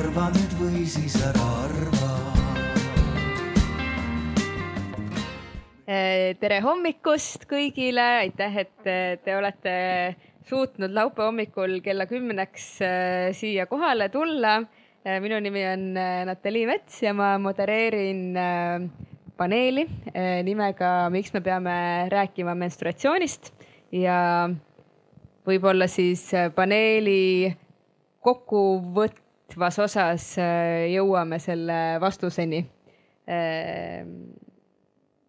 arva nüüd või siis ära arva. Eh, tere hommikust kõigile, aitäh, et eh, te olete suutnud laupäeva hommikul kella kümneks eh, siia kohale tulla. minu nimi on Natalii Mets ja ma modereerin paneeli nimega Miks me peame rääkima menstruatsioonist ja võib-olla siis paneeli kokkuvõtvas osas äh, jõuame selle vastuseni. Äh,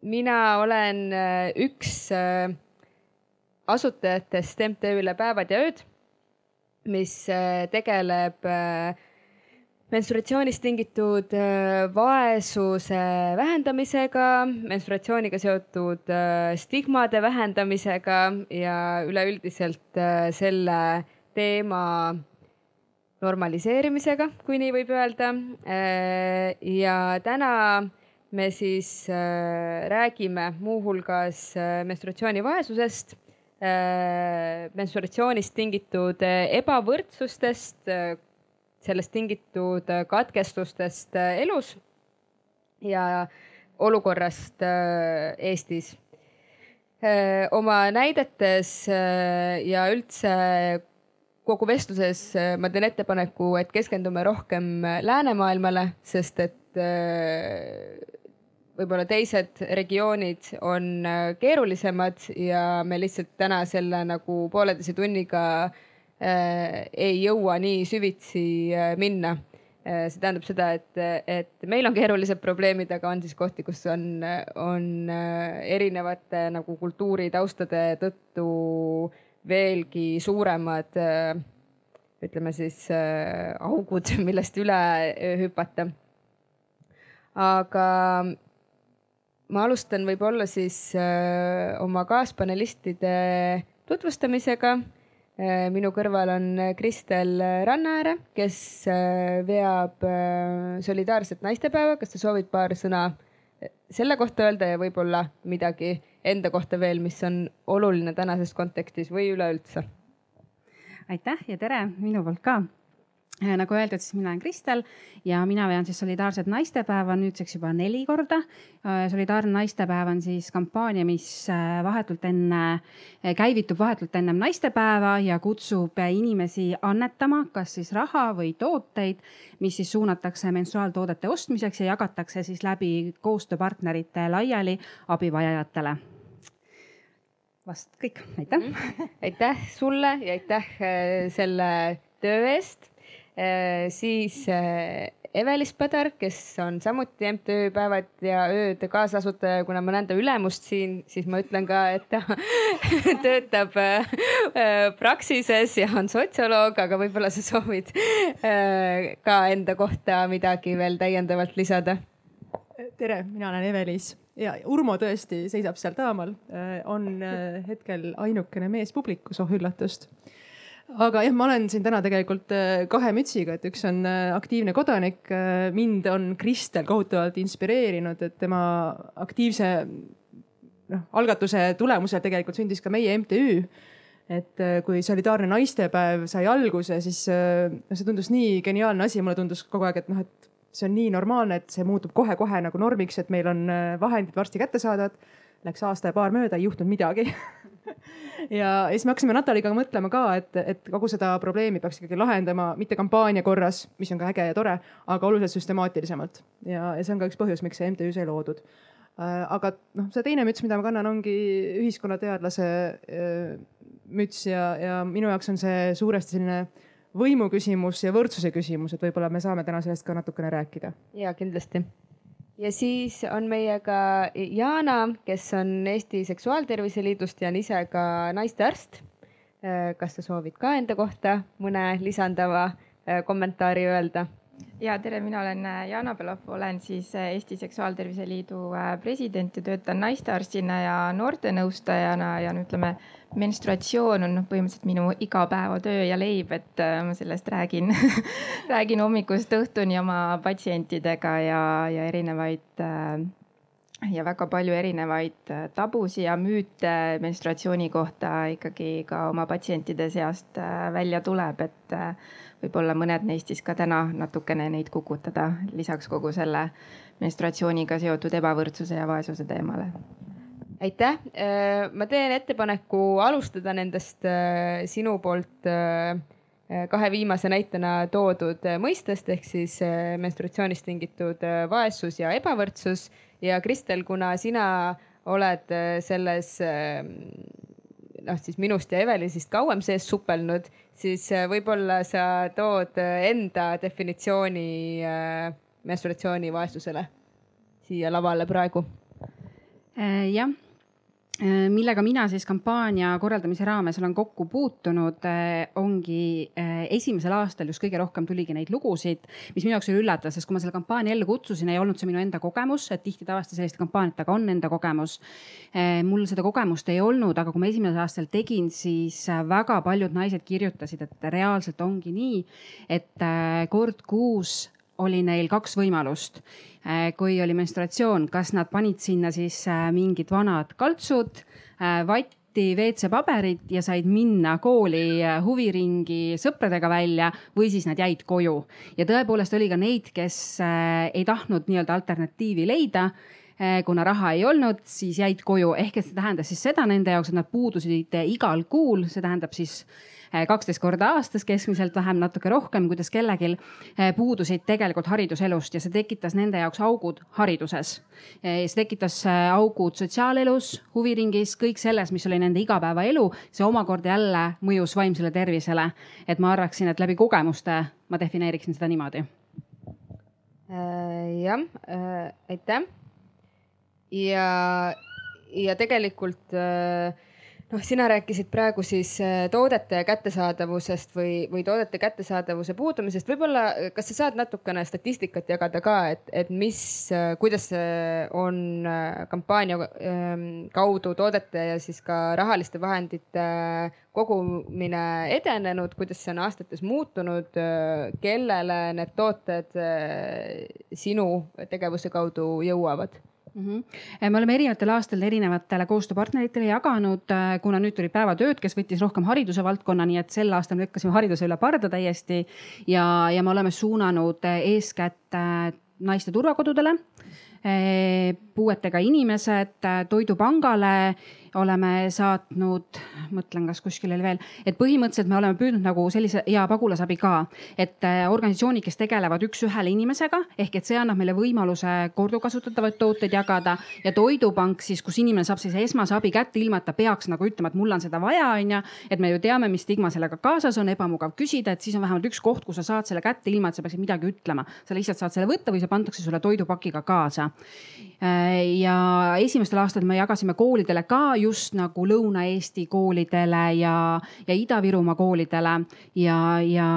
mina olen äh, üks asutajatest MTÜ-le Päevad ja ööd, mis tegeleb menstruatsioonist tingitud vaesuse vähendamisega, menstruatsiooniga seotud stigmade vähendamisega ja üleüldiselt selle teema normaliseerimisega, kui nii võib öelda. Äh, ja täna me siis äh, räägime muuhulgas äh, menstruatsioonivaesusest, menstruatsioonist tingitud ebavõrdsustest, sellest tingitud katkestustest elus ja olukorrast Eestis. oma näidetes ja üldse kogu vestluses äh, ma teen ettepaneku, et keskendume rohkem äh, läänemaailmale, sest et äh, võib-olla teised regioonid on keerulisemad ja me lihtsalt täna selle nagu pooleteise tunniga ei jõua nii süvitsi minna. see tähendab seda, et, et meil on keerulised probleemid, aga on siis kohti, kus on, on erinevate nagu kultuuritaustade tõttu veelgi suuremad äh, ütleme siis äh, augud, millest üle äh, hüpata. aga ma alustan võib-olla siis oma kaaspanelistide tutvustamisega. minu kõrval on Kristel Rannaääre, kes veab solidaarset naistepäeva. kas ta soovib paar sõna selle kohta öelda ja võib-olla midagi enda kohta veel, mis on oluline tänases kontekstis või üleüldse? aitäh ja tere minu poolt ka äh, nagu öeldud, siis mina olen Kristel ja mina vean siis solidaarset naistepäeva nüüdseks juba neli korda. Äh, solidaarne naistepäev on siis kampaania, mis äh, vahetult enne, käivitub vahetult ennem naistepäeva ja kutsub inimesi annetama, kas siis raha või tooteid, mis siis suunatakse menstruaaltoodete ostmiseks ja jagatakse siis läbi koostööpartnerite laiali abivajajatele vast kõik, aitäh mm. -hmm. aitäh sulle ja aitäh äh, selle töö eest. Äh, siis äh, Evelis Padar, kes on samuti MTÜ Päevad ja ööd kaasasutaja, kuna ma näen ta ülemust siin, siis ma ütlen ka, et ta töötab Praxises ja on sotsioloog, aga võib-olla sa soovid ka enda kohta midagi veel täiendavalt lisada? tere, mina olen Evelis ja Urmo tõesti seisab seal taamal, äh, on äh, hetkel ainukene mees publikus, oh üllatust. aga jah, ma olen siin täna tegelikult äh, kahe mütsiga, et üks on aktiivne kodanik, mind on Kristel kohutavalt inspireerinud, et tema aktiivse noh, algatuse tulemusel tegelikult sündis ka meie MTÜ et kui solidaarne naistepäev sai alguse, siis see tundus nii geniaalne asi, mulle tundus kogu aeg, et noh, et see on nii normaalne, et see muutub kohe-kohe nagu normiks, et meil on äh, vahendid varsti kättesaadavad. Läks aasta ja paar mööda, ei juhtunud midagi ja, ja siis me hakkasime Nataliga mõtlema ka, et, et kogu seda probleemi peaks ikkagi lahendama mitte kampaania korras, mis on ka äge ja tore, aga oluliselt süstemaatilisemalt. ja, ja see on ka üks põhjus, miks see MTÜ sai loodud. Äh, aga noh, see teine müts, mida ma kannan, ongi ühiskonnateadlase äh, müts ja, ja minu jaoks on see suuresti selline võimu küsimus ja võrdsuse küsimus, et võib-olla me saame täna sellest ka natukene rääkida. ja kindlasti. ja siis on meiega Jana, kes on Eesti Seksuaaltervise Liidust ja on ise ka naistearst. Äh, kas sa soovid ka enda kohta mõne lisandava äh, kommentaari öelda? Ja tere, mina olen äh, Jana Belov, olen siis Eesti Seksuaaltervise Liidu president ja töötan naistearstina ja noortenõustajana ja no ütleme menstruatsioon on noh, põhimõtteliselt minu igapäevatöö ja leib, et äh, ma sellest räägin räägin hommikust õhtuni oma patsientidega ja, ja erinevaid äh, ja väga palju erinevaid äh, tabusid ja müüte menstruatsiooni kohta ikkagi ka oma patsientide seast äh, välja tuleb, et äh, võib-olla mõned neist siis ka täna natukene neid kukutada, lisaks kogu selle menstruatsiooniga seotud ebavõrdsuse ja vaesuse teemale. Aitäh, ma teen ettepaneku alustada nendest sinu poolt kahe viimase näitena toodud mõistest ehk siis menstruatsioonist tingitud vaesus ja ebavõrdsus ja Kristel, kuna sina oled äh, selles äh, noh, siis minust ja Evelisist kauem sees supelnud, siis äh, võib-olla sa tood enda definitsiooni menstruatsiooni vaesusele siia lavale praegu. jah Äh, millega mina siis kampaania korraldamise raames olen kokku puutunud, äh, ongi äh, esimesel aastal just kõige rohkem tuligi neid lugusid, mis minu jaoks oli üllatav, sest kui ma selle kampaania ellu kutsusin, ei olnud see minu enda kogemus, et tihti tavaliselt selliste kampaaniatega on enda kogemus. mul seda kogemust ei olnud, aga kui ma esimesel aastal tegin, siis väga paljud naised kirjutasid, et reaalselt ongi nii, et kord kuus oli neil kaks võimalust. Äh, kui oli menstruatsioon, kas nad panid sinna siis äh, mingid vanad kaltsud, äh, vatti, WC-paberit ja said minna kooli huviringi sõpradega välja või siis nad jäid koju. ja tõepoolest oli ka neid, kes ei tahtnud nii-öelda alternatiivi leida kuna raha ei olnud, siis jäid koju, ehk et see tähendas siis seda nende jaoks, et nad puudusid igal kuul, see tähendab siis Eh, kaksteist korda aastas keskmiselt, vähem natuke rohkem, kuidas kellelgi eh, puudusid tegelikult hariduselust ja see tekitas nende jaoks augud hariduses. Eh, see tekitas augud sotsiaalelus, huviringis, kõik selles, mis oli nende igapäevaelu, see omakorda jälle mõjus vaimsele tervisele. et ma arvaksin, et läbi kogemuste ma defineeriksin seda niimoodi. Jah, äh, aitäh. ja, ja tegelikult äh, noh, sina rääkisid praegu siis äh, toodete kättesaadavusest või, või toodete kättesaadavuse puudumisest. võib-olla, kas sa saad natukene statistikat jagada ka, et, et mis, äh, kuidas on äh, kampaania ähm, kaudu toodete ja siis ka rahaliste vahendite kogumine edenenud, kuidas see on aastates muutunud, kellele need tooted sinu tegevuse kaudu jõuavad? Mm. -hmm. me oleme erinevatel aastatel erinevatele koostööpartneritele jaganud, äh, kuna nüüd tuli päevatööd, kes võttis rohkem hariduse valdkonna, nii et sel aastal me lükkasime hariduse üle parda täiesti ja, ja me oleme suunanud äh, eeskätt naiste turvakodudele puuetega inimesed Toidupangale oleme saatnud, mõtlen, kas kuskil oli veel, et põhimõtteliselt me oleme püüdnud nagu sellise ja pagulasabi ka, et äh, organisatsioonid, kes tegelevad üks-ühele inimesega ehk et see annab meile võimaluse korduvkasutatavaid tooteid jagada ja Toidupank siis, kus inimene saab sellise esmase abi kätte, ilma et ta peaks nagu ütlema, et mul on seda vaja, on ju. et me ju teame, mis stigma sellega kaasas on, ebamugav küsida, et siis on vähemalt üks koht, kus sa saad selle kätte, ilma et sa peaksid midagi ütlema. sa lihtsalt saad selle võtta või see pandakse sulle toidupakiga kaasa. Äh, ja esimestel aastatel me jagasime koolidele ka just nagu Lõuna-Eesti koolidele ja, ja Ida-Virumaa koolidele. Ja, ja,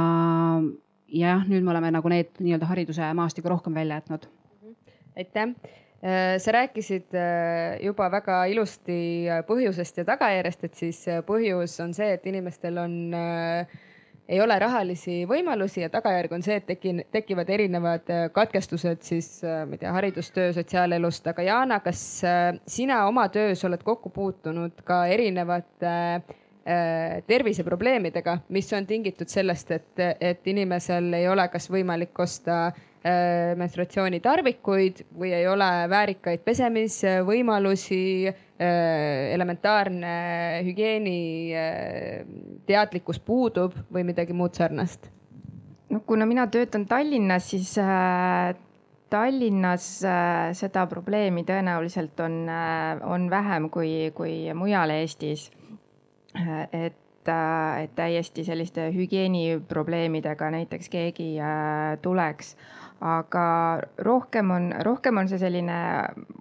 ja jah, nüüd me oleme nagu need nii-öelda hariduse maastiku rohkem välja jätnud. aitäh. Äh, sa rääkisid äh, juba väga ilusti põhjusest ja tagajärjest, et siis põhjus on see, et inimestel on äh, ei ole rahalisi võimalusi ja tagajärg on see, et tekin, tekivad erinevad äh, katkestused siis, äh, ma ei tea, haridustöö, sotsiaalelust, aga Jana, kas äh, sina oma töös oled kokku puutunud ka erinevate terviseprobleemidega, mis on tingitud sellest, et, et inimesel ei ole kas võimalik osta menstruatsioonitarvikuid või ei ole väärikaid pesemisvõimalusi Äh, elementaarne hügieeni äh, puudub või midagi muud sarnast? no kuna mina töötan Tallinnas, siis äh, Tallinnas äh, seda probleemi tõenäoliselt on äh,, on vähem kui, kui mujal Eestis äh,. et, et täiesti selliste hügieeniprobleemidega näiteks keegi tuleks aga rohkem on, rohkem on see selline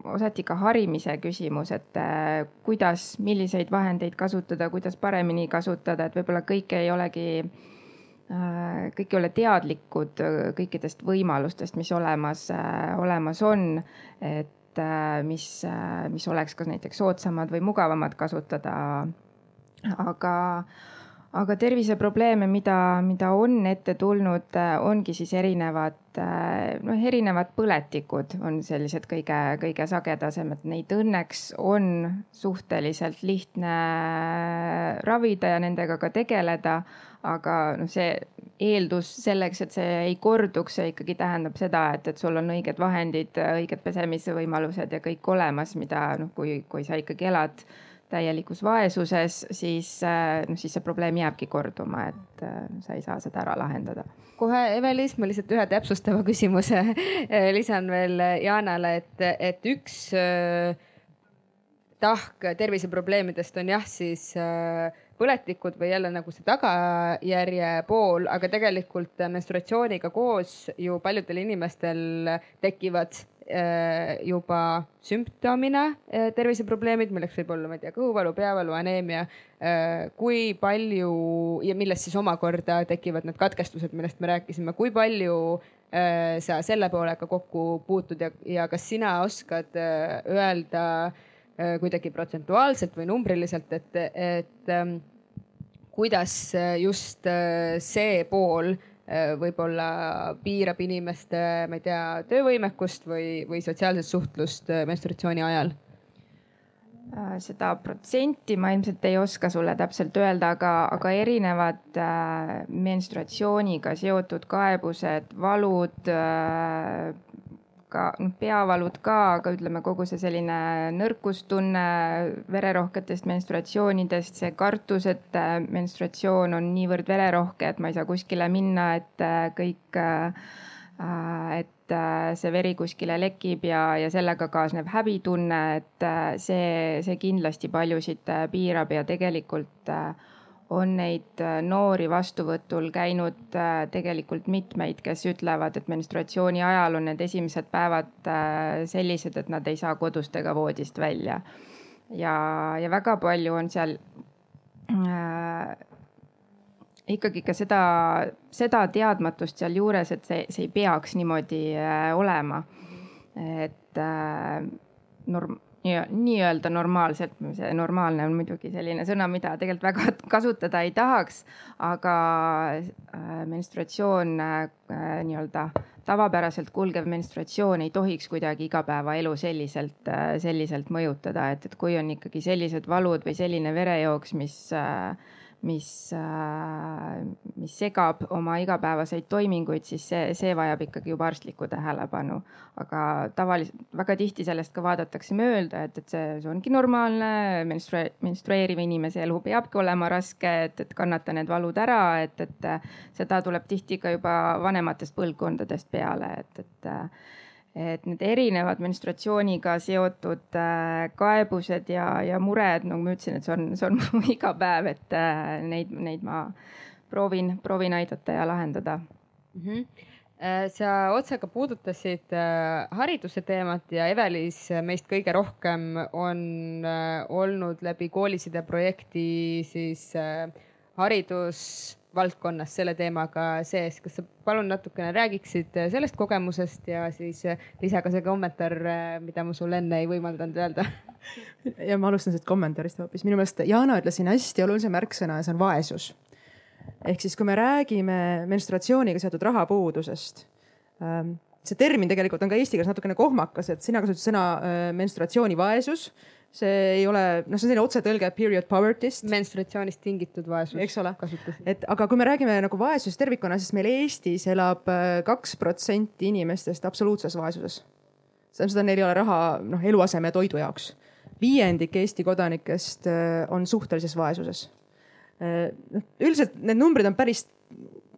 osati ka harimise küsimus, et äh, kuidas, milliseid vahendeid kasutada, kuidas paremini kasutada, et võib-olla kõik ei olegi äh,, kõik ei ole teadlikud kõikidest võimalustest, mis olemas äh,, olemas on. et äh, mis, äh, mis oleks kas näiteks soodsamad või mugavamad kasutada. aga aga terviseprobleeme, mida, mida on ette tulnud, ongi siis erinevad, noh, erinevad põletikud on sellised kõige, kõige sagedasemad. Neid õnneks on suhteliselt lihtne ravida ja nendega ka tegeleda. aga noh, see eeldus selleks, et see ei korduks, see ikkagi tähendab seda, et, et sul on õiged vahendid, õiged pesemisvõimalused ja kõik olemas, mida noh, kui, kui sa ikkagi elad täielikus vaesuses, siis noh, siis see probleem jääbki korduma, et äh, sa ei saa seda ära lahendada. kohe, Eve-Liis, ma lihtsalt ühe täpsustava küsimuse lisan veel Jaanale, et, et üks äh, tahk terviseprobleemidest on jah, siis äh, põletikud või jälle nagu see tagajärje pool, aga tegelikult menstruatsiooniga koos ju paljudel inimestel tekivad Äh, juba sümptomina äh, terviseprobleemid, milleks võib olla, ma ei tea, kõhuvalu, peavalu, aneemia. Äh, kui palju ja millest siis omakorda tekivad need katkestused, millest me rääkisime, kui palju sa selle poolega kokku puutud ja, ja kas sina oskad öelda kuidagi protsentuaalselt või numbriliselt, et, et ähm, kuidas just see pool Äh, võib-olla piirab inimeste, ma ei tea, töövõimekust või, või sotsiaalset suhtlust äh, menstruatsiooni ajal? Äh, seda protsenti ma ilmselt ei oska sulle täpselt öelda, aga, aga erinevad menstruatsiooniga seotud kaebused, valud, ka noh, peavalud ka, aga ütleme, kogu see selline nõrkustunne vererohketest menstruatsioonidest, see kartus, et äh, menstruatsioon on niivõrd vererohke, et ma ei saa kuskile minna, et äh, kõik, äh, et see veri kuskile lekib ja, ja sellega kaasneb häbitunne, et see, see kindlasti paljusid piirab ja tegelikult äh, on neid äh, noori vastuvõtul käinud äh, tegelikult mitmeid, kes ütlevad, et menstruatsiooni ajal on need esimesed päevad äh, sellised, et nad ei saa kodust ega voodist välja. ja, ja väga palju on seal äh, ikkagi ka seda, seda teadmatust sealjuures, et see, see ei peaks niimoodi äh, olema. et äh, norm-, nii-öelda normaalselt, see normaalne on muidugi selline sõna, mida tegelikult väga kasutada ei tahaks, aga äh, menstruatsioon äh, nii-öelda tavapäraselt kulgev menstruatsioon ei tohiks kuidagi igapäevaelu selliselt, äh, selliselt mõjutada, et, et kui on ikkagi sellised valud või selline verejooks, mis äh, mis, äh, mis segab oma igapäevaseid toiminguid, siis see, see vajab ikkagi juba arstlikku tähelepanu. aga tavaliselt väga tihti sellest ka vaadatakse mööda, et, et see, see ongi normaalne, menstrue-, menstrueeriva inimese elu peabki olema raske, et, et kannata need valud ära, et, et seda tuleb tihti ka juba vanematest põlvkondadest peale, et, et et need erinevad menstruatsiooniga seotud äh, kaebused ja, ja mured, nagu ma ütlesin, et see on, see on mu iga päev, et äh, neid, neid ma proovin, proovin aidata ja lahendada mm. -hmm sa otsaga puudutasid hariduse teemat ja Evelis meist kõige rohkem on olnud läbi kooliside projekti siis haridus valdkonnas selle teemaga sees. kas sa palun natukene räägiksid sellest kogemusest ja siis lisa ka see kommentaar, mida ma sulle enne ei võimaldanud öelda? ja ma alustan sellest kommentaarist hoopis. minu meelest Jana ütles siin hästi olulise märksõna ja see on vaesus. ehk siis, kui me räägime menstruatsiooniga seotud rahapuudusest ähm, see termin tegelikult on ka eesti keeles natukene kohmakas, et sina kasutasid sõna äh, menstruatsioonivaesus see ei ole, noh, see on selline otsetõlge period poverty'st. menstratsioonist tingitud vaesus. eks ole, et aga kui me räägime nagu vaesusest tervikuna, siis meil Eestis elab äh, kaks protsenti inimestest absoluutses vaesuses. see tähendab seda, neil ei ole raha noh, eluaseme ja toidu jaoks. viiendik Eesti kodanikest äh, on suhtelises vaesuses. Äh, noh, üldiselt need numbrid on päris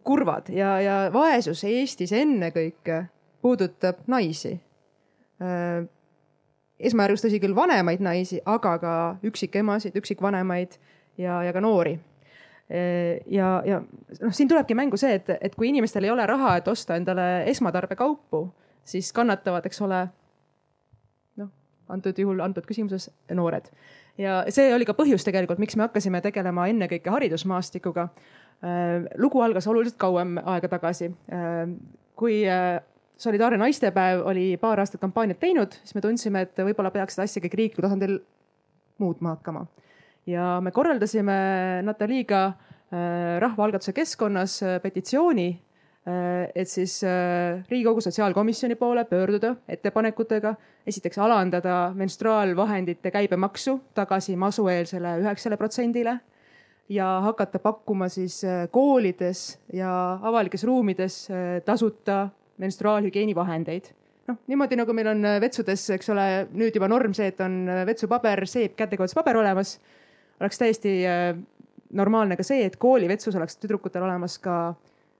kurvad ja, ja vaesus Eestis ennekõike puudutab naisi esmajärgus tõsi küll vanemaid naisi, aga ka üksikemasid, üksikvanemaid ja, ja ka noori. ja, ja noh, siin tulebki mängu see, et, et kui inimestel ei ole raha, et osta endale esmatarbekaupu, siis kannatavad, eks ole. noh, antud juhul, antud küsimuses noored ja see oli ka põhjus tegelikult, miks me hakkasime tegelema ennekõike haridusmaastikuga. lugu algas oluliselt kauem aega tagasi, kui solidaarne naistepäev oli paar aastat kampaaniat teinud, siis me tundsime, et võib-olla peaks seda asja kõik riiklikul tasandil muutma hakkama. ja me korraldasime Nataliga rahvaalgatuse keskkonnas petitsiooni, et siis Riigikogu sotsiaalkomisjoni poole pöörduda ettepanekutega, esiteks alandada menstruaalvahendite käibemaksu tagasi masueelsele üheksale protsendile ja hakata pakkuma siis koolides ja avalikes ruumides tasuta menstruaalhügieenivahendeid noh, niimoodi nagu meil on äh, vetsudes, eks ole, nüüd juba norm see, et on äh, vetsupaber, seep, kätekoodispaber olemas. oleks täiesti äh, normaalne ka see, et koolivetsus oleks tüdrukutel olemas ka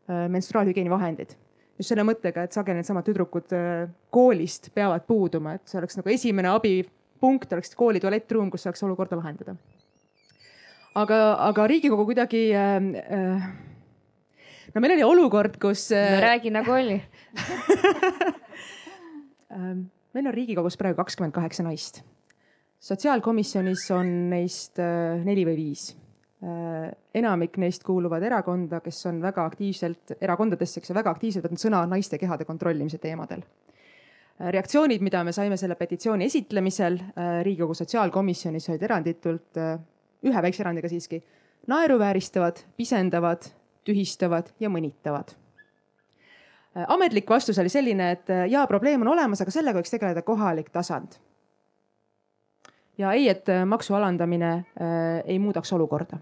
menstruaalhügieenivahendid. just selle mõttega, et sageli needsamad tüdrukud koolist peavad puuduma, et see oleks nagu esimene abipunkt oleks kooli tualettruum, kus saaks olukorda lahendada. aga, aga Riigikogu kuidagi äh, no meil oli olukord, kus. no räägi nagu oli Ähm, meil on Riigikogus praegu kakskümmend kaheksa naist. sotsiaalkomisjonis on neist äh, neli või viis. Äh, enamik neist kuuluvad erakonda, kes on väga aktiivselt, erakondadesse, kes on väga aktiivselt võtnud sõna naiste kehade kontrollimise teemadel. Äh, reaktsioonid, mida me saime selle petitsiooni esitlemisel Riigikogu sotsiaalkomisjonis olid eranditult, ühe väikse erandiga siiski, naeruvääristavad, pisendavad, tühistavad ja mõnitavad Äh, ametlik vastus oli selline, et äh, jaa, probleem on olemas, aga sellega võiks tegeleda kohalik tasand. ja ei, et äh, maksu alandamine äh, ei muudaks olukorda.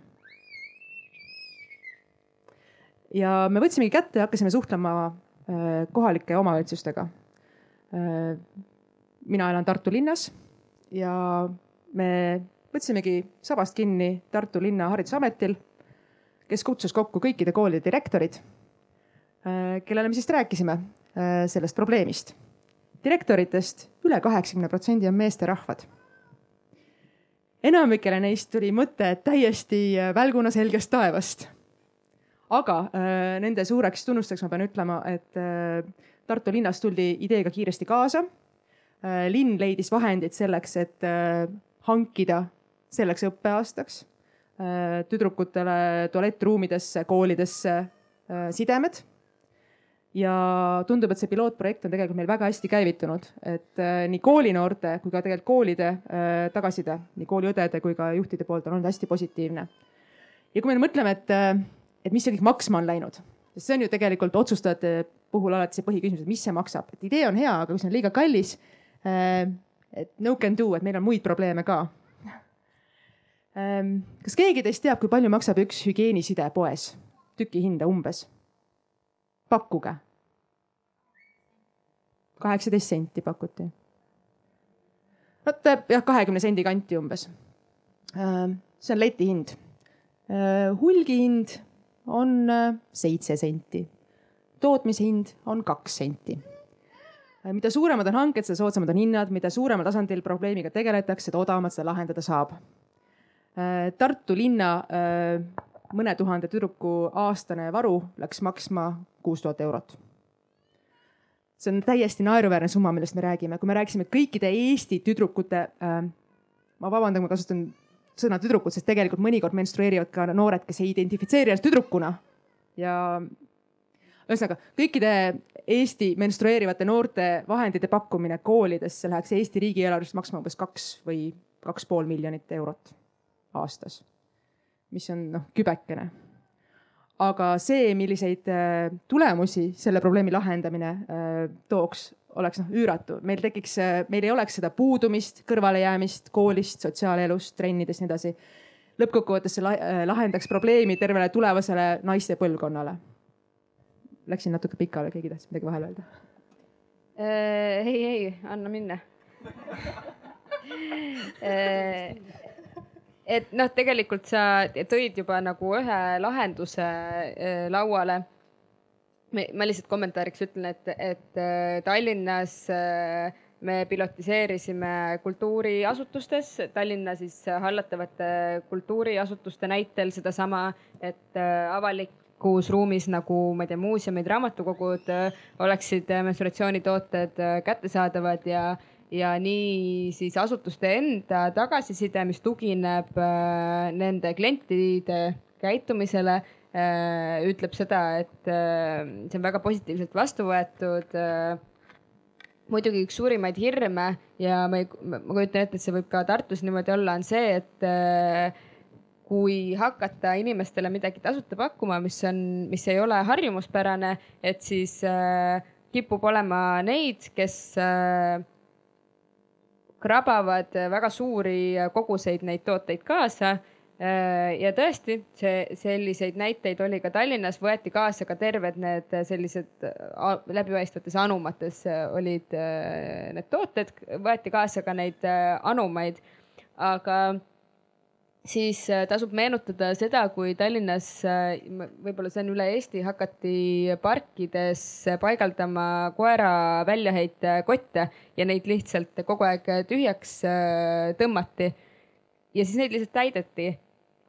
ja me võtsimegi kätte ja hakkasime suhtlema äh, kohalike omavalitsustega äh,. mina elan Tartu linnas ja me võtsimegi sabast kinni Tartu linna haridusametil, kes kutsus kokku kõikide koolide direktorid Äh, kellele me siis rääkisime äh, sellest probleemist. direktoritest üle kaheksakümne protsendi on meesterahvad. enamikele neist tuli mõte täiesti äh, välguna selgest taevast. aga nende suureks tunnustuseks ma pean ütlema, et Tartu linnas tuldi ideega kiiresti kaasa. linn leidis vahendid selleks, et hankida selleks õppeaastaks tüdrukutele tualettruumidesse, koolidesse sidemed ja tundub, et see pilootprojekt on tegelikult meil väga hästi käivitunud, et äh, nii koolinooorte kui ka tegelikult koolide äh, tagasiside, nii kooliõdede kui ka juhtide poolt on olnud hästi positiivne. ja kui me mõtleme, et, äh, et mis see kõik maksma on läinud, sest see on ju tegelikult otsustajate puhul alati see põhiküsimus, et mis see maksab, et idee on hea, aga kui see on liiga kallis, et no can do, et meil on muid probleeme ka. Kas keegi teist teab, kui palju maksab üks hügieeniside poes, tükihinda umbes? pakkuge kaheksateist senti pakuti. vot jah, kahekümne sendi kanti umbes. Äh, see on leti hind. Äh, hulgihind on äh, seitse senti. tootmishind on kaks senti. mida suuremad on hanked, seda soodsamad on hinnad, mida suuremal tasandil probleemiga tegeletakse, seda odavamalt seda lahendada saab. Tartu linna mõne tuhande tüdruku aastane varu läks maksma kuus tuhat eurot. See on täiesti naeruväärne summa, millest me räägime, kui me rääkisime kõikide Eesti tüdrukute äh,, ma vabandan, ma kasutan sõna tüdrukud, sest tegelikult mõnikord menstrueerivad ka noored, kes ei identifitseeri ennast tüdrukuna. ja ühesõnaga kõikide Eesti menstrueerivate noorte vahendite pakkumine koolidesse läheks Eesti riigieelarvest maksma umbes kaks või kaks pool miljonit eurot aastas. mis on noh, kübekene aga see, milliseid äh, tulemusi selle probleemi lahendamine äh, tooks, oleks noh üüratu, meil tekiks, äh, meil ei oleks seda puudumist, kõrvalejäämist koolist, sotsiaalelust, trennidest, nii edasi. lõppkokkuvõttes see lahendaks probleemi tervele tulevasele naiste põlvkonnale. Läksin natuke pikale, keegi tahtis midagi vahele öelda? ei, ei, anna minna et noh, tegelikult sa tõid juba nagu ühe lahenduse äh, lauale. ma lihtsalt kommentaariks ütlen, et, et äh, Tallinnas äh, me pilotiseerisime kultuuriasutustes, Tallinna siis hallatavate kultuuriasutuste näitel sedasama, et avalikus ruumis nagu ma ei tea, muuseumid, raamatukogud oleksid menstruatsioonitooted kättesaadavad ja ja nii siis asutuste enda tagasiside, mis tugineb äh, nende klientide käitumisele, äh, ütleb seda, et äh, see on väga positiivselt vastu võetud. muidugi üks suurimaid hirme ja ma ei, ma kujutan ette, et see võib ka Tartus niimoodi olla, on see, et kui hakata inimestele midagi tasuta pakkuma, mis on, mis ei ole harjumuspärane, et siis kipub olema neid, kes äh, krabavad väga suuri koguseid neid tooteid kaasa Äh, ja tõesti, see, selliseid näiteid oli ka Tallinnas, võeti kaasa ka terved need sellised läbipaistvates anumates olid need tooted, võeti kaasa ka neid anumaid. aga siis tasub meenutada seda, kui Tallinnas, võib-olla see on üle Eesti, hakati parkides paigaldama koera väljaheitekotte ja neid lihtsalt kogu aeg tühjaks tõmmati ja siis neid lihtsalt täideti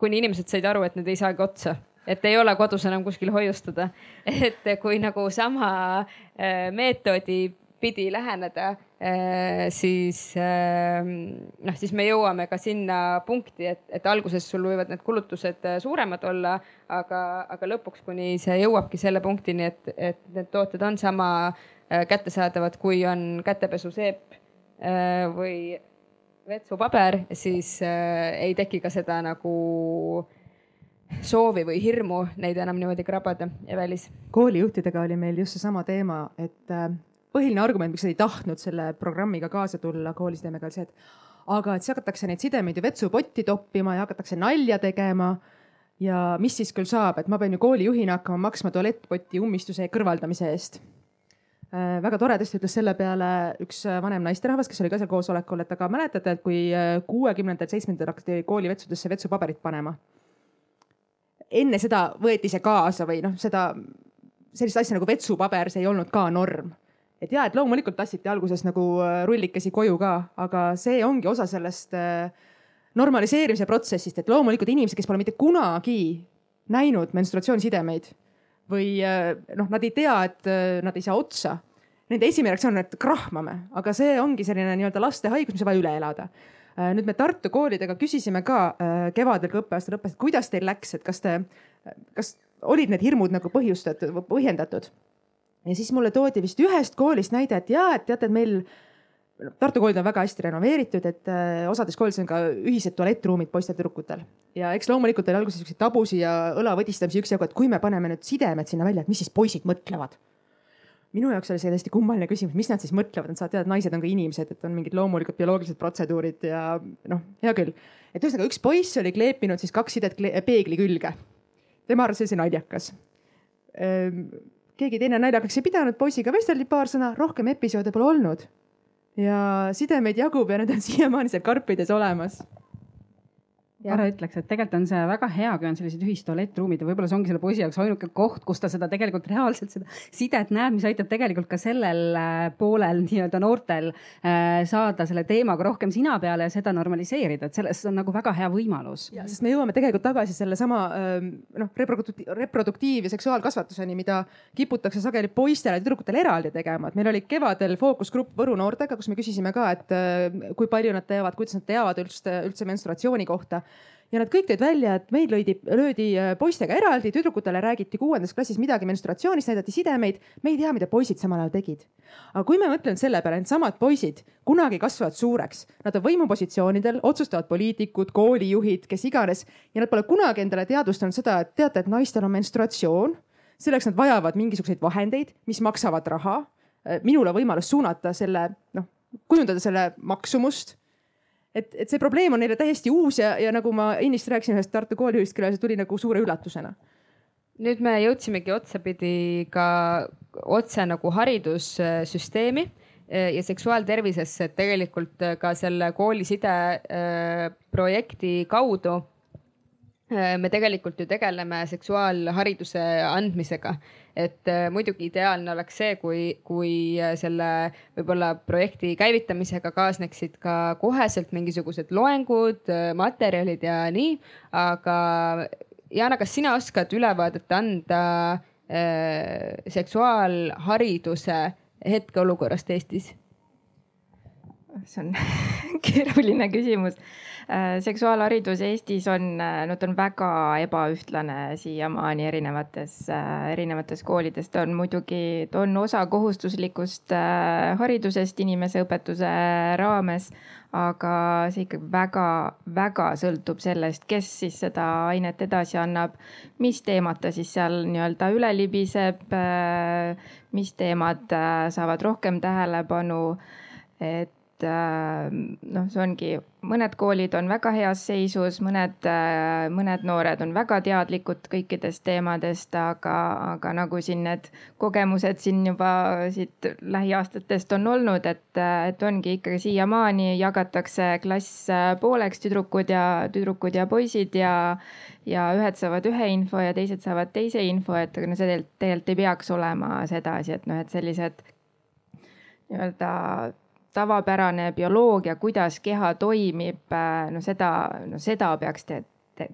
kuni inimesed said aru, et need ei saagi otsa, et ei ole kodus enam kuskil hoiustada. et kui nagu sama äh, meetodi pidi läheneda, äh, siis ähm, noh, siis me jõuame ka sinna punkti, et, et alguses sul võivad need kulutused äh, suuremad olla, aga, aga lõpuks, kuni see jõuabki selle punktini, et, et need tooted on sama kättesaadavad, kui on kätepesuseep või vetsupaber, siis äh, ei teki ka seda nagu soovi või hirmu neid enam niimoodi krabada ja välis. koolijuhtidega oli meil just seesama teema, et äh, põhiline argument, miks nad ei tahtnud selle programmiga kaasa tulla koolisidemega oli see, et aga et siis hakatakse neid sidemeid ju vetsupotti toppima ja hakatakse nalja tegema. ja mis siis küll saab, et ma pean ju koolijuhina hakkama maksma tualettpoti ummistuse kõrvaldamise eest Äh, väga toredasti ütles selle peale üks äh, vanem naisterahvas, kes oli ka seal koosolekul, et aga mäletate, et kui äh, kuuekümnendatel, seitsmendatel hakati koolivetsudesse vetsupaberit panema. enne seda võeti see kaasa või noh, seda sellist asja nagu vetsupaber, see ei olnud ka norm. Et ja, et loomulikult tassiti alguses nagu rullikesi koju ka, aga see ongi osa sellest normaliseerimise protsessist, et loomulikult inimesed, kes pole mitte kunagi näinud menstruatsioonisidemeid või äh, noh, nad ei tea, et äh, nad ei saa otsa. Nende esimene reaktsioon on, et krahmame, aga see ongi selline nii-öelda laste haigus, mis on vaja üle elada. Äh, nüüd me Tartu koolidega küsisime ka kevadel, kui õppeaasta lõppes, et kuidas teil läks, et kas te, kas olid need hirmud nagu põhjustatud, põhjendatud? Ja siis mulle toodi vist ühest koolist näide, et ja, et teate, et meil Tartu koolid on väga hästi renoveeritud, et äh, osades koolides on ka ühised tualettruumid poistel-tüdrukutel ja eks loomulikult oli alguses siukseid tabusid ja õlavõdistamisi üksjagu, et kui me paneme nüüd sidemed sinna välja, et mis siis poisid mõtlevad. minu jaoks oli see täiesti kummaline küsimus, mis nad siis mõtlevad, nad saavad teada, et naised on ka inimesed, et on mingid loomulikud bioloogilised protseduurid ja noh, hea küll. et ühesõnaga üks poiss oli kleepinud siis kaks sidet peegli külge. tema arvas, et see naljakas ehm, keegi teine naljakaks ei pidanud, poisiga vesteldi paar sõna, rohkem episoode pole olnud. Ja sidemeid jagub ja need on siiamaani seal karpides olemas Mare ütleks, et tegelikult on see väga hea, kui on sellised ühistualettruumid ja võib-olla see ongi selle poisi jaoks ainuke koht, kus ta seda tegelikult reaalselt seda sidet näeb, mis aitab tegelikult ka sellel äh, poolel nii-öelda noortel äh, saada selle teemaga rohkem sina peale ja seda normaliseerida, et selles on nagu väga hea võimalus. sest me jõuame tegelikult tagasi sellesama ähm, noh, reproduktiiv, reproduktiiv ja seksuaalkasvatuseni, mida kiputakse sageli poistele ja tüdrukutele eraldi tegema, et meil oli kevadel fookusgrupp Võru noortega, kus me küsisime ka, et äh, kui palju nad teavad, kuidas nad teavad üldse, üldse menstruatsiooni kohta ja nad kõik tõid välja, et meil löödi, löödi äh, poistega eraldi, tüdrukutele räägiti kuuendas klassis midagi menstruatsioonist, näidati sidemeid. me ei tea, mida poisid samal ajal tegid. aga kui me mõtleme selle peale, needsamad poisid kunagi kasvavad suureks, nad on võimupositsioonidel, otsustavad poliitikud, koolijuhid, kes iganes ja nad pole kunagi endale teadvustanud seda, et teate, et naistel on menstruatsioon. selleks nad vajavad mingisuguseid vahendeid, mis maksavad raha. Äh, minul on võimalus suunata selle, noh, kujundada selle maksumust et, et see probleem on neile täiesti uus ja, ja nagu ma ennist rääkisin ühest Tartu koolijuhist, kellele see tuli nagu suure üllatusena. nüüd me jõudsimegi otsapidi ka otse nagu haridussüsteemi eh, ja seksuaaltervisesse, et tegelikult ka selle kooliside eh, projekti kaudu eh, me tegelikult ju tegeleme seksuaalhariduse andmisega et äh, muidugi ideaalne oleks see, kui, kui äh, selle võib-olla projekti käivitamisega kaasneksid ka koheselt mingisugused loengud, äh, materjalid ja nii. aga Jana, kas sina oskad ülevaadet anda äh, seksuaalhariduse hetkeolukorrast Eestis? see on keeruline küsimus seksuaalharidus Eestis on, no ta on väga ebaühtlane siiamaani erinevates, erinevates koolides. ta on muidugi, ta on osa kohustuslikust haridusest inimeseõpetuse raames aga see ikkagi väga-väga sõltub sellest, kes siis seda ainet edasi annab, mis teemad ta siis seal nii-öelda üle libiseb, mis teemad äh, saavad rohkem tähelepanu. et äh, noh, see ongi, mõned koolid on väga heas seisus, mõned, äh, mõned noored on väga teadlikud kõikidest teemadest, aga, aga nagu siin need kogemused siin juba siit lähiaastatest on olnud, et, et ongi ikkagi siiamaani jagatakse klass pooleks, tüdrukud ja, tüdrukud ja poisid ja, ja ühed saavad ühe info ja teised saavad teise info, et no see tegelikult ei peaks olema sedasi, et noh, et sellised nii-öelda tavapärane bioloogia, kuidas keha toimib, äh, no seda, no seda peaks te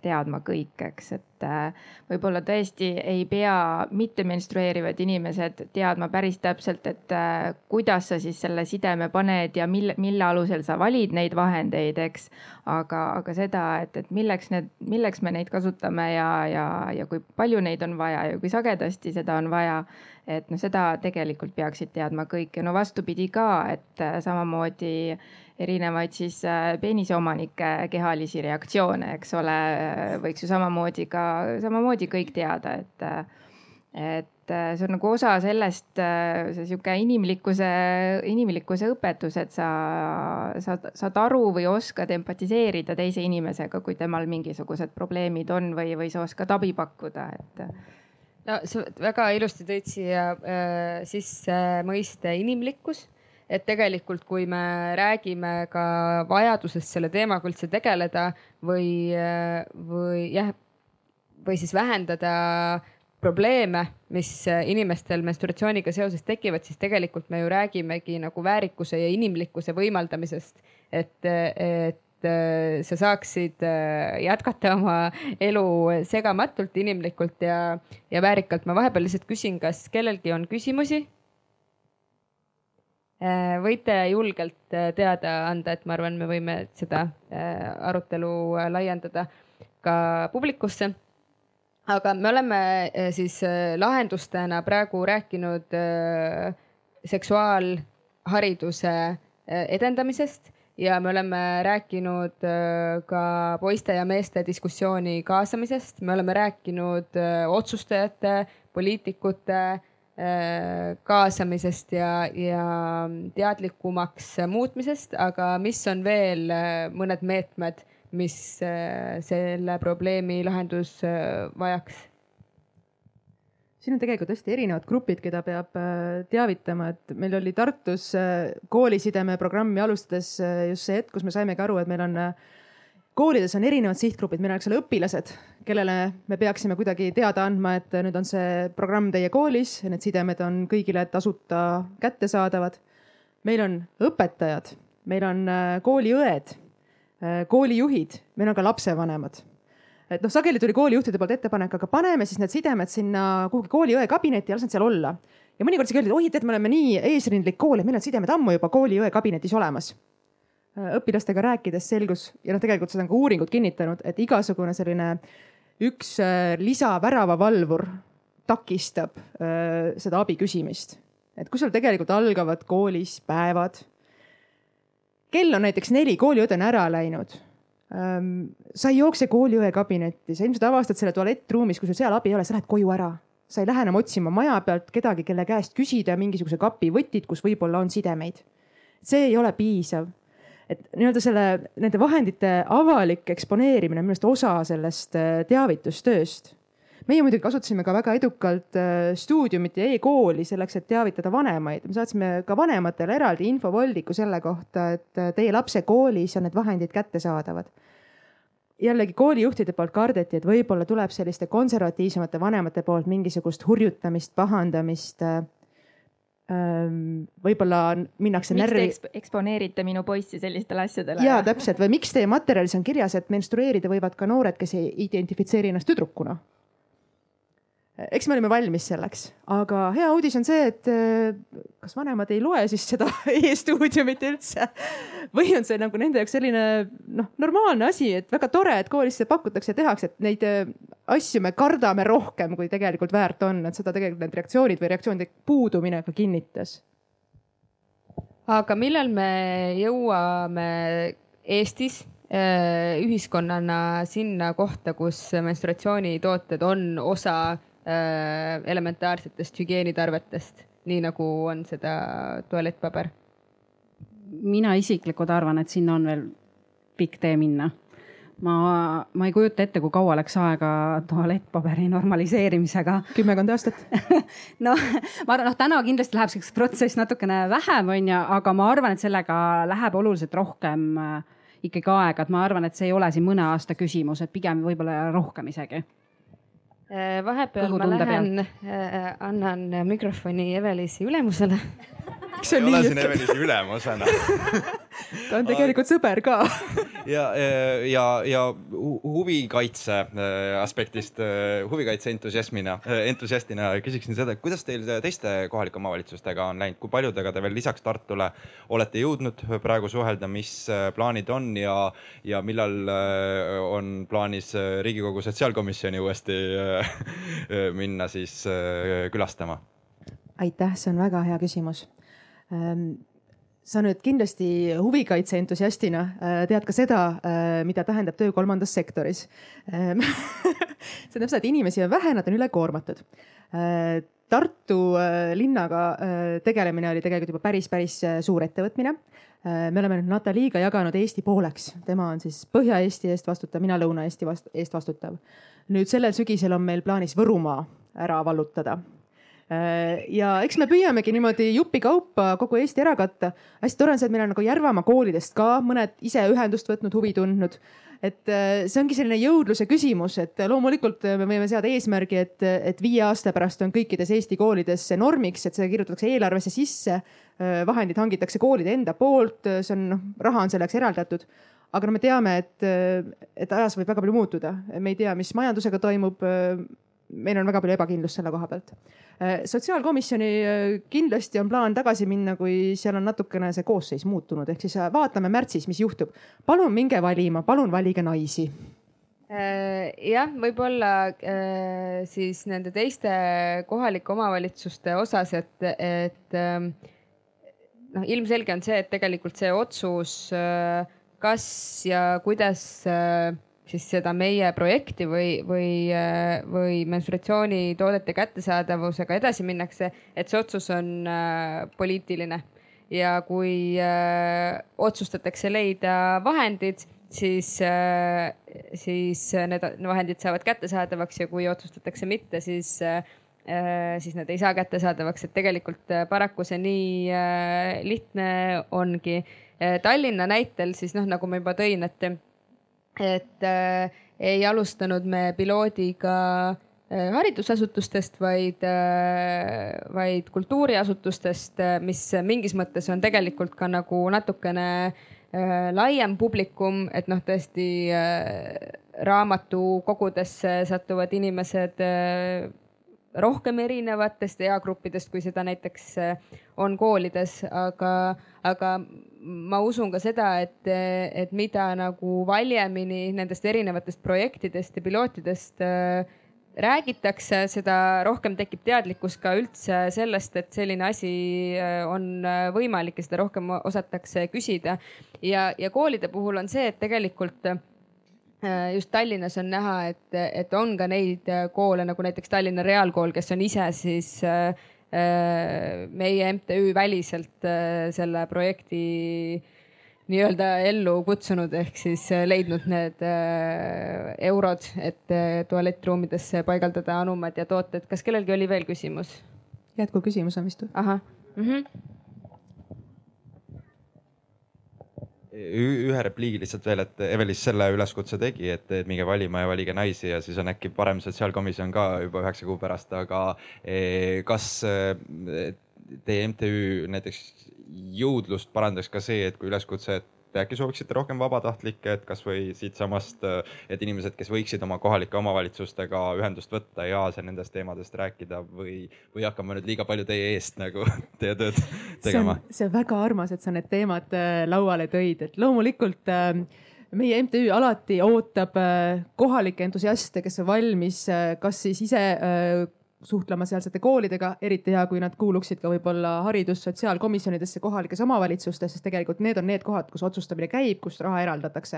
teadma kõik, eks, et äh, võib-olla tõesti ei pea mittemenstrueerivad inimesed teadma päris täpselt, et äh, kuidas sa siis selle sideme paned ja mille, mille alusel sa valid neid vahendeid, eks. aga, aga seda, et, et milleks need, milleks me neid kasutame ja, ja, ja kui palju neid on vaja ja kui sagedasti seda on vaja et noh, seda tegelikult peaksid teadma kõik ja no vastupidi ka, et äh, samamoodi erinevaid siis äh, peeniseomanike kehalisi reaktsioone, eks ole, äh, võiks ju samamoodi ka, samamoodi kõik teada, et, et see on nagu osa sellest, see sihuke inimlikkuse, inimlikkuse õpetus, et sa saad, saad aru või oskad empatiseerida teise inimesega, kui temal mingisugused probleemid on või, või sa oskad abi pakkuda, et no sa väga ilusti tõid siia äh, sisse mõiste inimlikkus, et tegelikult, kui me räägime ka vajadusest selle teemaga üldse tegeleda või, või jah, või siis vähendada probleeme, mis inimestel menstruatsiooniga seoses tekivad, siis tegelikult me ju räägimegi nagu väärikuse ja inimlikkuse võimaldamisest. et, et sa saaksid jätkata oma elu segamatult, inimlikult ja, ja väärikalt. ma vahepeal lihtsalt küsin, kas kellelgi on küsimusi? Äh, võite julgelt teada anda, et ma arvan, me võime seda arutelu laiendada ka publikusse. aga me oleme siis lahendustena praegu rääkinud seksuaalhariduse edendamisest ja me oleme rääkinud äh, ka poiste ja meeste diskussiooni kaasamisest, me oleme rääkinud äh, otsustajate, poliitikute äh, kaasamisest ja, ja teadlikumaks muutmisest, aga mis on veel mõned meetmed, mis selle probleemi lahendus vajaks? siin on tegelikult hästi erinevad grupid, keda peab äh, teavitama, et meil oli Tartus äh, koolisideme programmi alustades äh, just see hetk, kus me saimegi aru, et meil on koolides on erinevad sihtgrupid, meil on, eks ole, õpilased, kellele me peaksime kuidagi teada andma, et nüüd on see programm teie koolis, need sidemed on kõigile tasuta kättesaadavad. meil on õpetajad, meil on kooliõed, koolijuhid, meil on ka lapsevanemad et noh, sageli tuli koolijuhtide poolt ettepanek, aga paneme siis need sidemed sinna kuhugi kooliõe kabinetti ja las nad seal olla. ja mõnikord isegi öeldi, oi, tead, me oleme nii eesrindlik kool, et meil on sidemed ammu juba kooliõe kabinetis olemas. Õpilastega rääkides selgus ja noh, tegelikult seda on ka uuringud kinnitanud, et igasugune selline üks äh, lisaväravavalvur takistab äh, seda abi küsimist. et kui sul tegelikult algavad koolis päevad, kell on näiteks neli, kooliõde on ära läinud Ehm, sa ei jookse kooliõe kabinetti, sa ilmselt avastad selle tualettruumis, kui sul seal abi ei ole, sa lähed koju ära. sa ei lähe enam otsima maja pealt kedagi, kelle käest küsida mingisuguse kapi võtid, kus võib-olla on sidemeid. see ei ole piisav. Et nii-öelda selle, nende vahendite avalik eksponeerimine on minu arust osa sellest äh, teavitustööst meie muidugi kasutasime ka väga edukalt äh, stuudiumit ja e-kooli selleks, et teavitada vanemaid. me saatsime ka vanematele eraldi infovoldiku selle kohta, et äh, teie lapse koolis on need vahendid kättesaadavad. jällegi koolijuhtide poolt kardeti, et võib-olla tuleb selliste konservatiivsemate vanemate poolt mingisugust hurjutamist, pahandamist võib-olla minnakse miks närvi. Eksp eksponeerite minu poissi sellistele asjadele? ja täpselt või miks teie materjalis on kirjas, et menstrueerida võivad ka noored, kes ei identifitseeri ennast tüdrukuna eks me olime valmis selleks, aga hea uudis on see, et äh, kas vanemad ei loe siis seda e-stuudiumit üldse? Või on see nagu nende jaoks selline noh, normaalne asi, et väga tore, et koolis seda pakutakse ja tehakse, et neid äh, asju me kardame rohkem, kui tegelikult väärt on, et seda tegelikult need reaktsioonid või reaktsioonide puudumine ka kinnitas. aga millal me jõuame Eestis äh, ühiskonnana sinna kohta, kus menstruatsioonitooted on osa elementaarsetest hügieenitarvetest, nii nagu on seda tualettpaber? mina isiklikult arvan, et sinna on veel pikk tee minna. ma, ma ei kujuta ette, kui kaua läks aega tualettpaberi normaliseerimisega. kümmekond aastat noh, ma arvan, noh, täna kindlasti läheb see protsess natukene vähem, onju, aga ma arvan, et sellega läheb oluliselt rohkem äh, ikkagi aega, et ma arvan, et see ei ole siin mõne aasta küsimus, et pigem võib-olla rohkem isegi Äh, vahepeal ma lähen, äh, annan mikrofoni Evelisi ülemusele miks ei ole siin Evelisi ülemusena. Ta on tegelikult sõber ka. Ja, ja, ja huvikaitse äh, aspektist, äh, huvikaitse entusiasmina, äh, entusiastina küsiksin seda, kuidas teil teiste kohalike omavalitsustega on läinud, kui paljudega te veel lisaks Tartule olete jõudnud praegu suhelda, mis plaanid on ja, ja millal on plaanis Riigikogu sotsiaalkomisjoni uuesti minna siis külastama? aitäh, see on väga hea küsimus sa nüüd kindlasti huvikaitse entusiastina äh, tead ka seda, äh, mida tähendab töö kolmandas sektoris. Ehm, see tähendab seda, et inimesi on vähe, nad on ülekoormatud. Äh, Tartu linnaga tegelemine oli tegelikult juba päris, päris suur ettevõtmine. me oleme nüüd Nataliiga jaganud Eesti pooleks, tema on siis Põhja-Eesti eest vastutav, mina Lõuna-Eesti eest vastutav. nüüd sellel sügisel on meil plaanis Võrumaa ära vallutada ja eks me püüamegi niimoodi jupikaupa kogu Eesti ära katta. hästi tore on see, et meil on nagu Järvamaa koolidest ka mõned ise ühendust võtnud, huvi tundnud. et äh, see ongi selline jõudluse küsimus, et loomulikult me võime seada eesmärgi, et, et viie aasta pärast on kõikides Eesti koolides see normiks, et see kirjutatakse eelarvesse sisse. Äh, vahendid hangitakse koolide enda poolt, see on noh, raha on selleks eraldatud aga no me teame, et, et ajas võib väga palju muutuda, me ei tea, mis majandusega toimub meil on väga palju ebakindlust selle koha pealt. Äh, sotsiaalkomisjoni äh, kindlasti on plaan tagasi minna, kui seal on natukene see koosseis muutunud, ehk siis äh, vaatame märtsis, mis juhtub. palun minge valima, palun valige naisi jah, võib-olla siis nende teiste kohalike omavalitsuste osas, et, et ähm, noh, ilmselge on see, et tegelikult see otsus, kas ja kuidas siis seda meie projekti või, või, või mensuratsioonitoodete kättesaadavusega edasi minnakse, et see otsus on äh, poliitiline ja kui äh, otsustatakse leida vahendid, siis äh,, siis need vahendid saavad kättesaadavaks ja kui otsustatakse mitte, siis äh, siis nad ei saa kättesaadavaks, et tegelikult äh, paraku see nii äh, lihtne ongi. Äh, Tallinna näitel siis noh, nagu ma juba tõin, et et äh, ei alustanud me piloodiga äh, haridusasutustest, vaid äh,, vaid kultuuriasutustest, äh, mis mingis mõttes on tegelikult ka nagu natukene äh, laiem publikum, et noh, tõesti äh, raamatukogudesse satuvad inimesed rohkem erinevatest eagruppidest, kui seda näiteks on koolides, aga, aga ma usun ka seda, et, et mida nagu valjemini nendest erinevatest projektidest ja pilootidest äh, räägitakse, seda rohkem tekib teadlikkus ka üldse sellest, et selline asi on võimalik ja seda rohkem osatakse küsida. ja, ja koolide puhul on see, et tegelikult just Tallinnas on näha, et, et on ka neid koole nagu näiteks Tallinna Reaalkool, kes on ise siis äh, Äh, meie MTÜ väliselt äh, selle projekti nii-öelda ellu kutsunud, ehk siis äh, leidnud need eurod, et tualettruumidesse paigaldada anumad ja tooted. kas kellelgi oli veel küsimus? jätkuküsimus on vist või? ahah mm. -hmm ühe repliigi lihtsalt veel, et Evelis selle üleskutse tegi, et minge valima ja valige naisi ja siis on äkki parem sotsiaalkomisjon ka juba üheksa kuu pärast, aga eh, kas eh, teie MTÜ näiteks jõudlust parandaks ka see, et kui üleskutse, et äkki sooviksite rohkem vabatahtlikke, et kasvõi siitsamast, et inimesed, kes võiksid oma kohalike omavalitsustega ühendust võtta ja nendest teemadest rääkida või, või hakkame nüüd liiga palju teie eest nagu teie tööd tegema? see on väga armas, et sa need teemad äh, lauale tõid, et loomulikult äh, meie MTÜ alati ootab äh, kohalikke entusiaste, kes on valmis kas siis ise suhtlema sealsete koolidega, eriti hea, kui nad kuuluksid ka võib-olla haridus, sotsiaalkomisjonidesse kohalikes omavalitsustes, sest tegelikult need on need kohad, kus otsustamine käib, kust raha eraldatakse.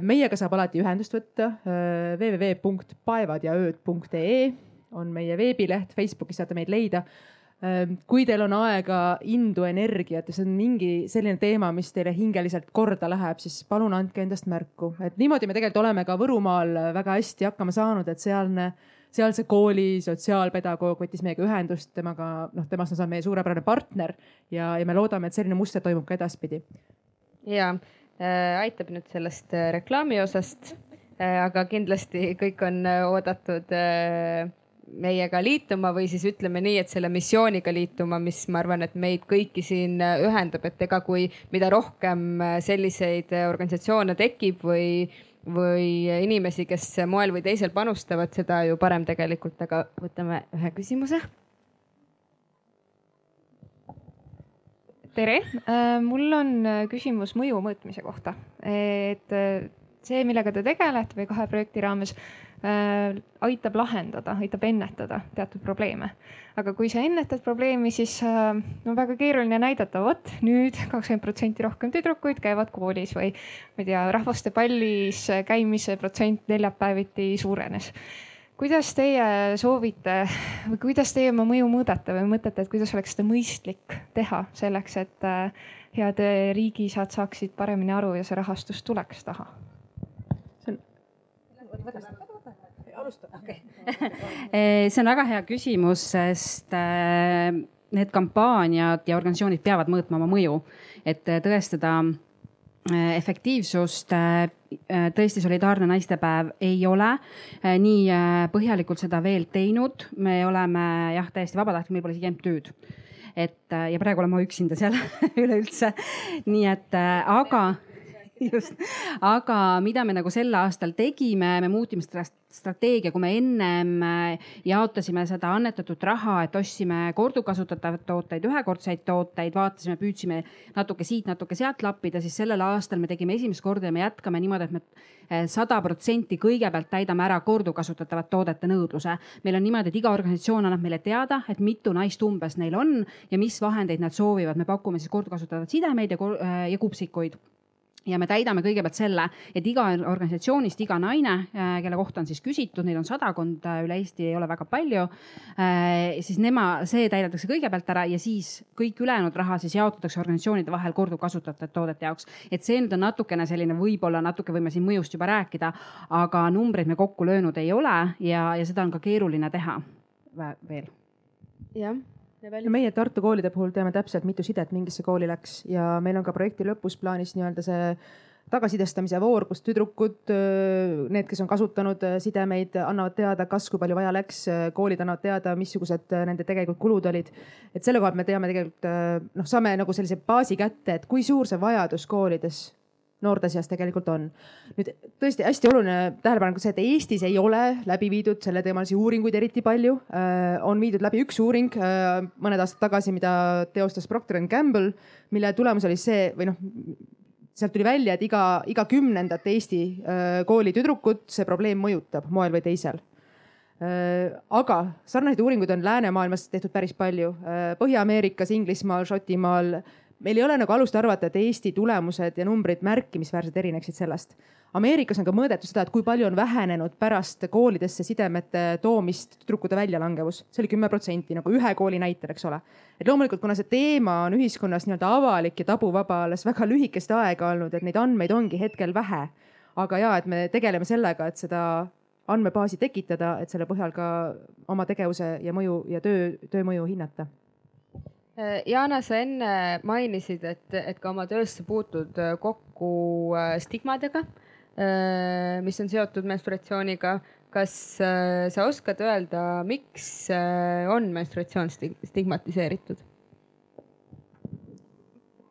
meiega saab alati ühendust võtta www.paevadjaööd.ee on meie veebileht, Facebookis saate meid leida kui teil on aega, indu, energiat ja see on mingi selline teema, mis teile hingeliselt korda läheb, siis palun andke endast märku, et niimoodi me tegelikult oleme ka Võrumaal väga hästi hakkama saanud, et sealne sealse kooli sotsiaalpedagoog võttis meiega ühendust, temaga, noh, temast on saanud meie suurepärane partner ja, ja me loodame, et selline muster toimub ka edaspidi. ja äh, aitab nüüd sellest äh, reklaami osast äh,, aga kindlasti kõik on äh, oodatud äh, meiega liituma või siis ütleme nii, et selle missiooniga liituma, mis ma arvan, et meid kõiki siin äh, ühendab, et ega kui mida rohkem selliseid organisatsioone tekib või või inimesi, kes moel või teisel panustavad, seda ju parem tegelikult, aga võtame ühe küsimuse. tere, äh, mul on äh, küsimus mõju mõõtmise kohta, et äh, see, millega te tegelete või kahe projekti raames aitab lahendada, aitab ennetada teatud probleeme. aga kui sa ennetad probleemi, siis äh, no väga keeruline näidata, vot nüüd kakskümmend protsenti rohkem tüdrukuid käivad koolis või ma ei tea, rahvaste pallis käimise protsent neljapäeviti suurenes kuidas teie soovite või kuidas teie oma mõju mõõdate või mõtlete, et kuidas oleks seda mõistlik teha selleks, et äh, head riigisad saaksid paremini aru ja see rahastus tuleks taha? Alusta, okei. Eh, see on väga hea küsimus, sest eh, need kampaaniad ja organisatsioonid peavad mõõtma oma mõju, et eh, tõestada efektiivsust. tõesti, solidaarne naistepäev ei ole nii põhjalikult seda veel teinud, me oleme jah, täiesti vabatahtlik, meil pole isegi MTÜ-d et ja praegu olen ma üksinda seal üleüldse. nii et aga just, aga mida me nagu sel aastal tegime, me muutsime strateegia, kui me ennem äh, jaotasime seda annetatud raha, et ostsime korduvkasutatavaid tooteid, ühekordseid tooteid, vaatasime, püüdsime natuke siit, natuke sealt lappida, siis sellel aastal me tegime esimest korda ja me jätkame niimoodi, et me äh, sada protsenti kõigepealt täidame ära korduvkasutatavate toodete nõudluse. meil on niimoodi, et iga organisatsioon annab meile teada, et mitu naist umbes neil on ja mis vahendeid nad soovivad. me pakume siis korduvkasutavaid sidemeid ja, äh, ja kupsikuid ja me täidame kõigepealt selle, et iga organisatsioonist iga naine, äh, kelle kohta on siis küsitud, neid on sadakond äh, üle Eesti, ei ole väga palju. Äh, siis nema, see täidetakse kõigepealt ära ja siis kõik ülejäänud raha siis jaotatakse organisatsioonide vahel korduvkasutatavate toodete jaoks. et see nüüd on natukene selline, võib-olla natuke võime siin mõjust juba rääkida, aga numbreid me kokku löönud ei ole ja, ja seda on ka keeruline teha veel. jah no meie Tartu koolide puhul teame täpselt, mitu sidet mingisse kooli läks ja meil on ka projekti lõpus plaanis nii-öelda see tagasisidestamise voor, kus tüdrukud, need, kes on kasutanud sidemeid, annavad teada, kas, kui palju vaja läks, koolid annavad teada, missugused nende tegelikult kulud olid. et selle koha pealt me teame tegelikult noh, saame nagu sellise baasi kätte, et kui suur see vajadus koolides noorte seas tegelikult on. nüüd tõesti hästi oluline tähelepanek on see, et Eestis ei ole läbi viidud selleteemalisi uuringuid eriti palju. Äh, on viidud läbi üks uuring äh, mõned aastad tagasi, mida teostas Procter and Gamble, mille tulemus oli see või noh, sealt tuli välja, et iga, iga kümnendat Eesti äh, kooli tüdrukut see probleem mõjutab moel või teisel aga sarnaseid uuringuid on läänemaailmas tehtud päris palju. Põhja-Ameerikas, Inglismaal, Šotimaal meil ei ole nagu alust arvata, et Eesti tulemused ja numbrid märkimisväärselt erineksid sellest. Ameerikas on ka mõõdetud seda, et kui palju on vähenenud pärast koolidesse sidemete toomist tüdrukute väljalangevus. see oli kümme protsenti nagu ühe kooli näitel, eks ole. et loomulikult, kuna see teema on ühiskonnas nii-öelda avalik ja tabuvaba alles väga lühikest aega olnud, et neid andmeid ongi hetkel vähe. aga ja, et me tegeleme sellega, et seda andmebaasi tekitada, et selle põhjal ka oma tegevuse ja mõju ja töö, töö mõju hinnata Jana, sa enne mainisid, et, et ka oma töös sa puutud äh, kokku äh, stigmadega, mis on seotud menstruatsiooniga. kas sa oskad öelda, miks on menstruatsioon stigmatiseeritud?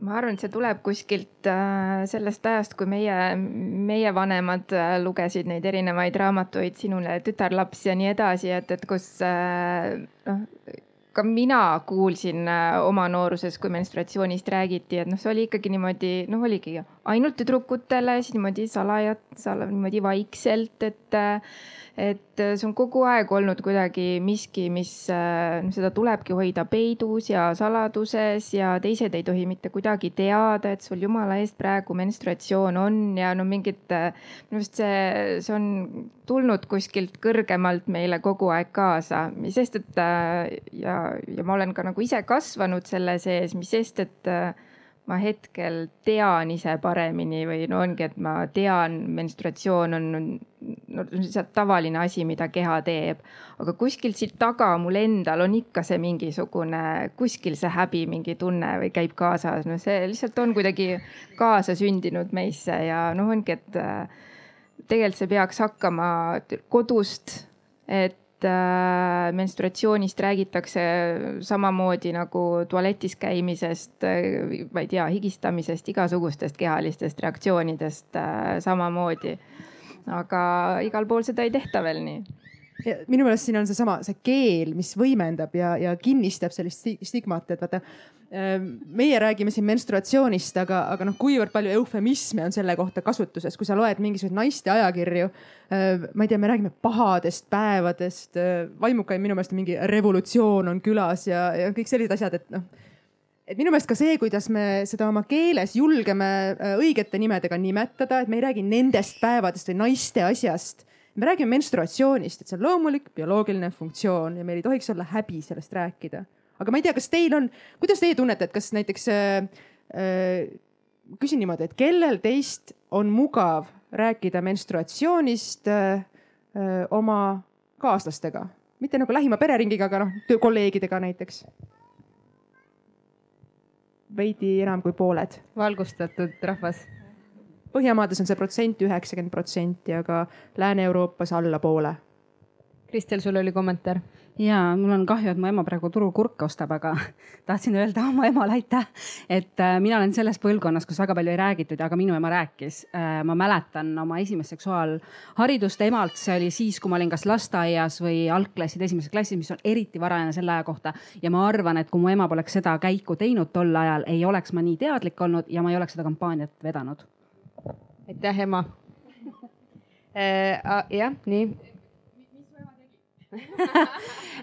ma arvan, et see tuleb kuskilt äh, sellest ajast, kui meie, meie vanemad äh, lugesid neid erinevaid raamatuid, Sinule tütarlaps ja nii edasi, et, et kus äh, noh, ka mina kuulsin oma nooruses, kui menstruatsioonist räägiti, et noh, see oli ikkagi niimoodi, noh, oligi ainult tüdrukutele, siis niimoodi salajat-, sala-, niimoodi vaikselt, et et see on kogu aeg olnud kuidagi miski, mis noh, seda tulebki hoida peidus ja saladuses ja teised ei tohi mitte kuidagi teada, et sul jumala eest praegu menstruatsioon on ja no mingid, minu arust see, see on tulnud kuskilt kõrgemalt meile kogu aeg kaasa, mis sest, et ja, ja ma olen ka nagu ise kasvanud selle sees, mis sest, et ma hetkel tean ise paremini või no ongi, et ma tean, menstruatsioon on no, lihtsalt tavaline asi, mida keha teeb. aga kuskilt siit taga mul endal on ikka see mingisugune, kuskil see häbi mingi tunne või käib kaasas, no see lihtsalt on kuidagi kaasasündinud meisse ja noh, ongi, et äh, tegelikult see peaks hakkama kodust, et äh, menstruatsioonist räägitakse samamoodi nagu tualetis käimisest, äh, ma ei tea, higistamisest, igasugustest kehalistest reaktsioonidest äh, samamoodi. aga igal pool seda ei tehta veel nii minu meelest siin on seesama, see keel, mis võimendab ja, ja kinnistab sellist stigmat, et vaata meie räägime siin menstruatsioonist, aga, aga noh, kuivõrd palju eufemisme on selle kohta kasutuses, kui sa loed mingisuguseid naiste ajakirju. Äh, ma ei tea, me räägime pahadest päevadest, äh, vaimukaim minu meelest mingi revolutsioon on külas ja, ja kõik sellised asjad, et noh et minu meelest ka see, kuidas me seda oma keeles julgeme õigete nimedega nimetada, et me ei räägi nendest päevadest või naiste asjast me räägime menstruatsioonist, et see on loomulik bioloogiline funktsioon ja meil ei tohiks olla häbi sellest rääkida. Aga ma ei tea, kas teil on, kuidas teie tunnete, et kas näiteks äh,, äh, küsin niimoodi, et kellel teist on mugav rääkida menstruatsioonist äh, äh, oma kaaslastega, mitte nagu lähima pereringiga, aga noh, kolleegidega näiteks? veidi enam kui pooled. valgustatud rahvas Põhjamaades on see protsent üheksakümmend protsenti, aga Lääne-Euroopas allapoole. Kristel, sul oli kommentaar? ja mul on kahju, et mu ema praegu turukurke ostab, aga tahtsin öelda oma emale aitäh. et äh, mina olen selles põlvkonnas, kus väga palju ei räägitud, aga minu ema rääkis äh,. ma mäletan oma esimest seksuaalharidust emalt, see oli siis, kui ma olin kas lasteaias või algklassid esimeses klassis, mis on eriti varajane selle aja kohta. ja ma arvan, et kui mu ema poleks seda käiku teinud tol ajal, ei oleks ma nii teadlik olnud ja ma ei oleks seda kampaaniat vedanud aitäh, ema äh,. jah, nii. Mis su ema tegi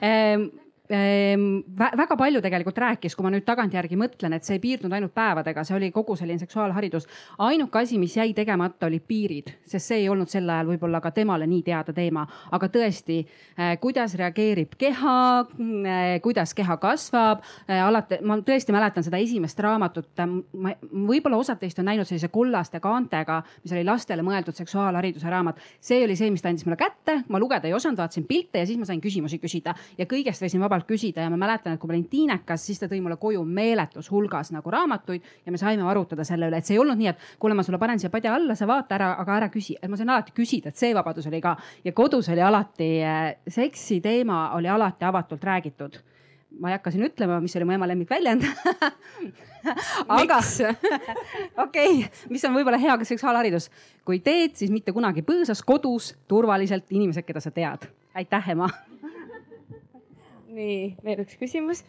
Ehm, väga palju tegelikult rääkis, kui ma nüüd tagantjärgi mõtlen, et see ei piirdunud ainult päevadega, see oli kogu selline seksuaalharidus. ainuke asi, mis jäi tegemata, olid piirid, sest see ei olnud sel ajal võib-olla ka temale nii teada teema, aga tõesti, eh, kuidas reageerib keha, eh, kuidas keha kasvab. Eh, alati, ma tõesti mäletan seda esimest raamatut, ma võib-olla osad teist on näinud sellise kollaste kaantega, mis oli lastele mõeldud seksuaalhariduse raamat. see oli see, mis ta andis mulle kätte, ma lugeda ei osanud, vaatasin pilte ja siis ma sain küsimusi küsida ja kõigest võisin vabalt vabalt küsida ja ma mäletan, et kui ma olin tiinekas, siis ta tõi mulle koju meeletus hulgas nagu raamatuid ja me saime arutada selle üle, et see ei olnud nii, et kuule, ma sulle panen siia padja alla, sa vaata ära, aga ära küsi, et ma sain alati küsida, et see vabadus oli ka. Ja kodus oli alati eh, seksi teema oli alati avatult räägitud. Ma ei hakka siin ütlema, mis oli mu ema lemmikväljend. Aga okei okay,, mis on võib-olla hea ka seksuaalharidus, kui teed, siis mitte kunagi põõsas, kodus, turvaliselt, inimesed, keda sa tead. aitäh, ema nii, veel üks küsimus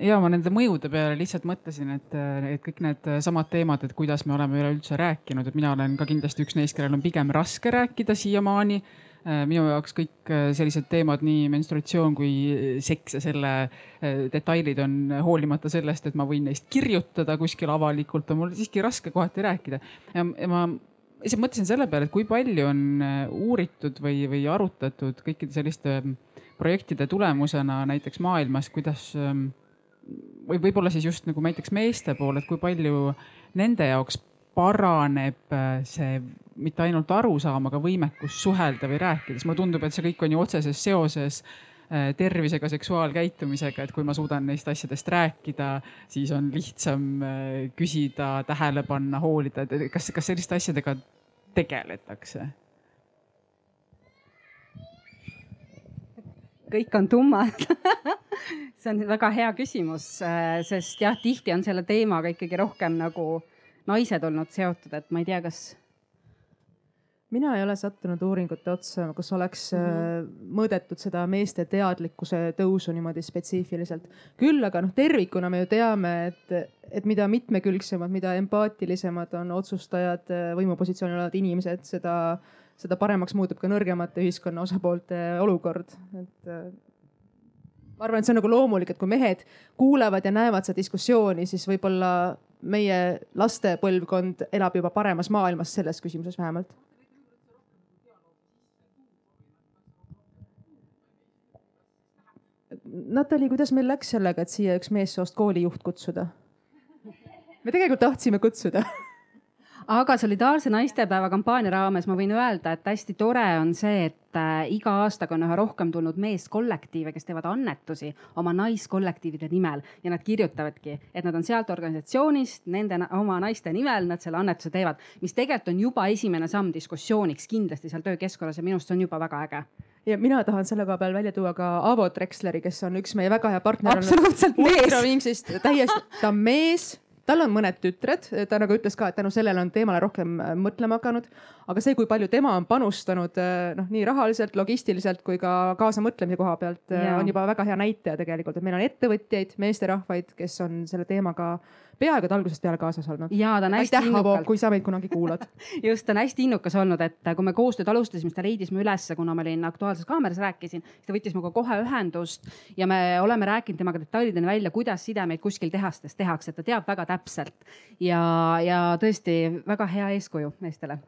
ja ma nende mõjude peale lihtsalt mõtlesin, et, et kõik need samad teemad, et kuidas me oleme üleüldse rääkinud, et mina olen ka kindlasti üks neist, kellel on pigem raske rääkida siiamaani. minu jaoks kõik sellised teemad, nii menstruatsioon kui seks ja selle detailid on hoolimata sellest, et ma võin neist kirjutada kuskil avalikult, on mul siiski raske kohati rääkida. ma lihtsalt mõtlesin selle peale, et kui palju on uuritud või, või arutatud kõikide selliste projektide tulemusena näiteks maailmas, kuidas ähm, või võib-olla siis just nagu näiteks meeste pool, et kui palju nende jaoks paraneb äh, see mitte ainult arusaam, aga võimekus suhelda või rääkida, sest mulle tundub, et see kõik on ju otseses seoses äh, tervisega, seksuaalkäitumisega, et kui ma suudan neist asjadest rääkida, siis on lihtsam äh, küsida, tähele panna, hoolida, et kas, kas selliste asjadega tegeletakse? Kõik on tummad see on väga hea küsimus, sest jah, tihti on selle teemaga ikkagi rohkem nagu naised olnud seotud, et ma ei tea, kas mina ei ole sattunud uuringute otsa, kus oleks mm -hmm. mõõdetud seda meeste teadlikkuse tõusu niimoodi spetsiifiliselt. küll aga noh, tervikuna me ju teame, et, et mida mitmekülgsemad, mida empaatilisemad on otsustajad, äh, võimupositsioonil olevad inimesed, seda, seda paremaks muutub ka nõrgemate ühiskonna osapoolte olukord, et äh, ma arvan, et see on nagu loomulik, et kui mehed kuulevad ja näevad seda diskussiooni, siis võib-olla meie laste põlvkond elab juba paremas maailmas selles küsimuses vähemalt. Natali, kuidas meil läks sellega, et siia üks meessoost koolijuht kutsuda? me tegelikult tahtsime kutsuda aga solidaarse naistepäeva kampaania raames ma võin öelda, et hästi tore on see, et äh, iga aastaga on üha rohkem tulnud meeskollektiive, kes teevad annetusi oma naiskollektiivide nimel ja nad kirjutavadki, et nad on sealt organisatsioonist, nende oma naiste nimel nad selle annetuse teevad, mis tegelikult on juba esimene samm diskussiooniks kindlasti seal töökeskkonnas ja minu arust see on juba väga äge ja mina tahan selle koha peal välja tuua ka Avo Drexleri, kes on üks meie väga hea partner. absoluutselt mees. täiesti, ta on mees tal on mõned tütred, ta nagu ütles ka, et tänu sellele on teemale rohkem äh, mõtlema hakanud. aga see, kui palju tema on panustanud äh, noh, nii rahaliselt, logistiliselt kui ka kaasamõtlemise koha pealt, äh, on juba väga hea näitaja tegelikult, et meil on ettevõtjaid, meesterahvaid, kes on selle teemaga peaaegu et algusest peale kaasas olnud. ja ta on hästi aitäh, Avo, kui sa meid kunagi kuulad just, ta on hästi innukas olnud, et kui me koostööd alustasime, siis ta leidis mu ülesse, kuna ma olin Aktuaalses Kaameras rääkisin, siis ta võttis minuga kohe ühendust ja me oleme rääkinud temaga detailideni välja, kuidas sidemeid kuskil tehastes tehakse, et ta teab väga täpselt ja, ja tõesti väga hea eeskuju meestele.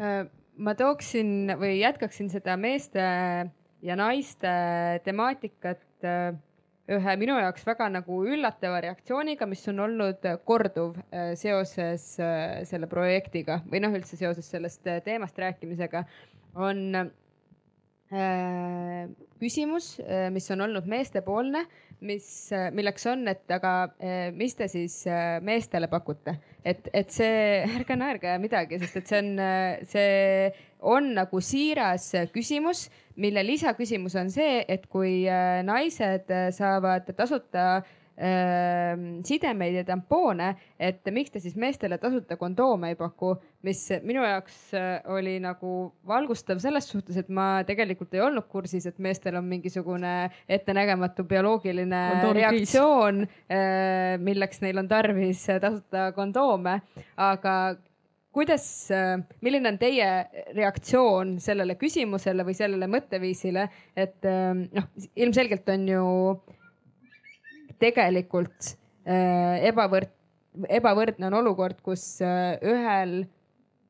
Äh, ma tooksin või jätkaksin seda meeste ja naiste temaatikat äh, ühe minu jaoks väga nagu üllatava reaktsiooniga, mis on olnud korduv äh, seoses äh, selle projektiga või noh, üldse seoses sellest äh, teemast rääkimisega, on küsimus, mis on olnud meestepoolne, mis, milleks on, et aga mis te siis meestele pakute, et, et see, ärge naerge midagi, sest et see on, see on nagu siiras küsimus, mille lisaküsimus on see, et kui äh, naised äh, saavad tasuta äh, sidemeid ja tampoone, et miks te siis meestele tasuta kondoome ei paku, mis minu jaoks äh, oli nagu valgustav selles suhtes, et ma tegelikult ei olnud kursis, et meestel on mingisugune ettenägematu bioloogiline reaktsioon, milleks neil on tarvis tasuta kondoome, aga kuidas, äh, milline on teie reaktsioon sellele küsimusele või sellele mõtteviisile, et ähm, noh, ilmselgelt on ju tegelikult äh, ebavõrd, ebavõrdne on olukord, kus äh, ühel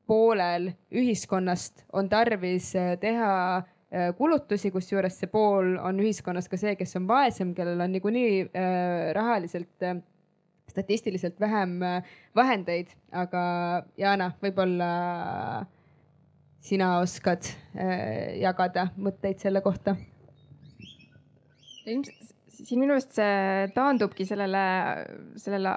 poolel ühiskonnast on tarvis teha kulutusi, kusjuures see pool on ühiskonnas ka see, kes on vaesem, kellel on niikuinii rahaliselt statistiliselt vähem äh, vahendeid, aga Jana, võib-olla sina oskad äh, jagada mõtteid selle kohta? siin minu arust see taandubki sellele, sellele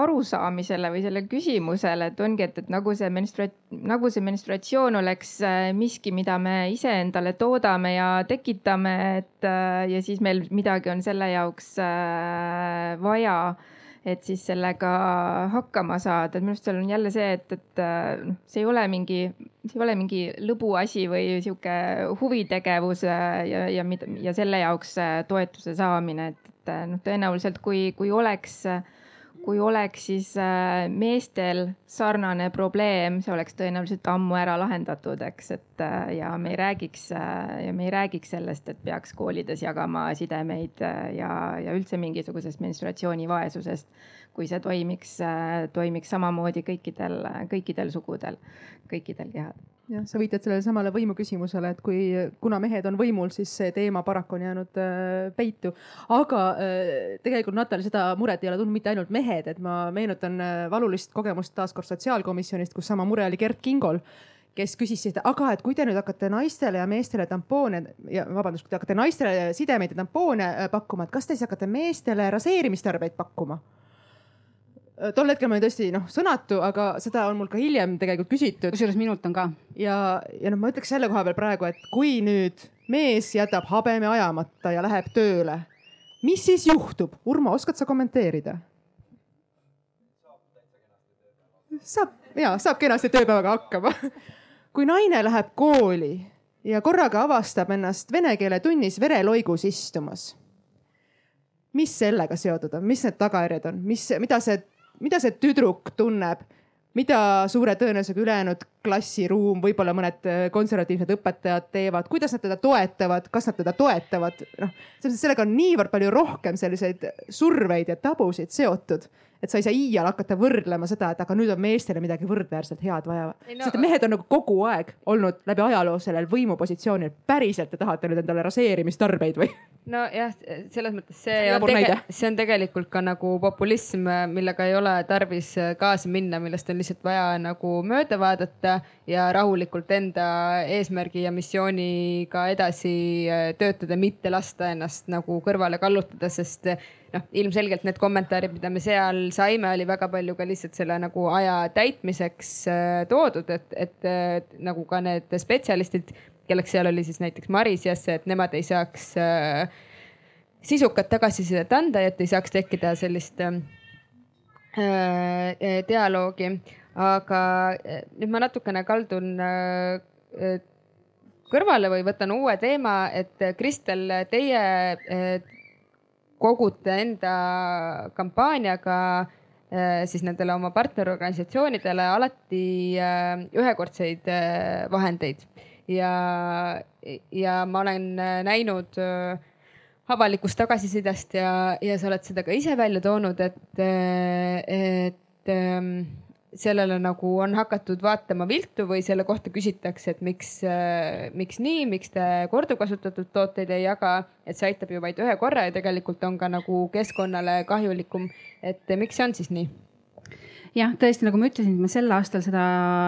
arusaamisele või sellele küsimusele, et ongi, et, et nagu see menstrua-, nagu see menstruatsioon oleks äh, miski, mida me iseendale toodame ja tekitame, et ja siis meil midagi on selle jaoks vaja et siis sellega hakkama saada, et minu arust seal on jälle see, et, et noh, see ei ole mingi, see ei ole mingi lõbuasi või sihuke huvitegevus äh, ja, ja, ja selle jaoks äh, toetuse saamine, et, et noh, tõenäoliselt kui, kui oleks äh, kui oleks siis äh, meestel sarnane probleem, see oleks tõenäoliselt ammu ära lahendatud, eks, et äh, ja me ei räägiks äh, ja me ei räägiks sellest, et peaks koolides jagama sidemeid ja, ja üldse mingisugusest menstruatsioonivaesusest, kui see toimiks, toimiks samamoodi kõikidel, kõikidel sugudel, kõikidel kehadel jah, sa viitad sellele samale võimu küsimusele, et kui, kuna mehed on võimul, siis see teema paraku on jäänud äh, peitu. aga äh, tegelikult Natal, seda muret ei ole tundnud mitte ainult mehed, et ma meenutan äh, valulist kogemust taaskord sotsiaalkomisjonist, kus sama mure oli Gert Kingol kes küsis siis, aga et kui te nüüd hakkate naistele ja meestele tampoone ja vabandust, kui te hakkate naistele sidemeid ja tampoone pakkuma, et kas te siis hakkate meestele raseerimistarbeid pakkuma? Äh, tol hetkel ma olin tõesti noh, sõnatu, aga seda on mul ka hiljem tegelikult küsitud. kusjuures minult on ka. ja, ja noh, ma ütleks selle koha peal praegu, et kui nüüd mees jätab habeme ajamata ja läheb tööle, mis siis juhtub? Urmo, oskad sa kommenteerida? saab ja saab kenasti tööpäevaga hakkama. kui naine läheb kooli ja korraga avastab ennast vene keele tunnis vereloigus istumas. mis sellega seotud on, mis need tagajärjed on, mis, mida see, mida see tüdruk tunneb, mida suure tõenäosusega ülejäänud klassiruum, võib-olla mõned konservatiivsed õpetajad teevad, kuidas nad teda toetavad, kas nad teda toetavad, noh, sellega on niivõrd palju rohkem selliseid surveid ja tabusid seotud et sa ei saa iial hakata võrdlema seda, et aga nüüd on meestele midagi võrdväärselt head vaja. No, sest mehed on nagu kogu aeg olnud läbi ajaloo sellel võimupositsioonil. päriselt te tahate nüüd endale raseerimistarbeid või? Nojah, selles mõttes see on, tege, see on tegelikult ka nagu populism, millega ei ole tarvis kaasa minna, millest on lihtsalt vaja nagu mööda vaadata ja rahulikult enda eesmärgi ja missiooniga edasi töötada, mitte lasta ennast nagu kõrvale kallutada, sest noh, ilmselgelt need kommentaarid, mida me seal saime, oli väga palju ka lihtsalt selle nagu aja täitmiseks äh, toodud, et, et äh, nagu ka need spetsialistid, kelleks seal oli siis näiteks Maris Jesse, et nemad ei saaks äh, sisukat tagasisidet anda, et ei saaks tekkida sellist äh, äh dialoogi. aga äh, nüüd ma natukene kaldun äh, kõrvale või võtan uue teema, et Kristel, teie kogute enda kampaaniaga äh, siis nendele oma partnerorganisatsioonidele alati äh, ühekordseid äh, vahendeid ja, ja ma olen näinud avalikust tagasisidest ja, ja sa oled seda ka ise välja toonud, et, et ähm, sellele nagu on hakatud vaatama viltu või selle kohta küsitakse, et miks, äh, miks nii, miks te korduvkasutatud tooteid ei jaga, et see aitab ju vaid ühe korra ja tegelikult on ka nagu keskkonnale kahjulikum. et miks see on siis nii? Jah, tõesti, nagu ma ütlesin, me sel aastal seda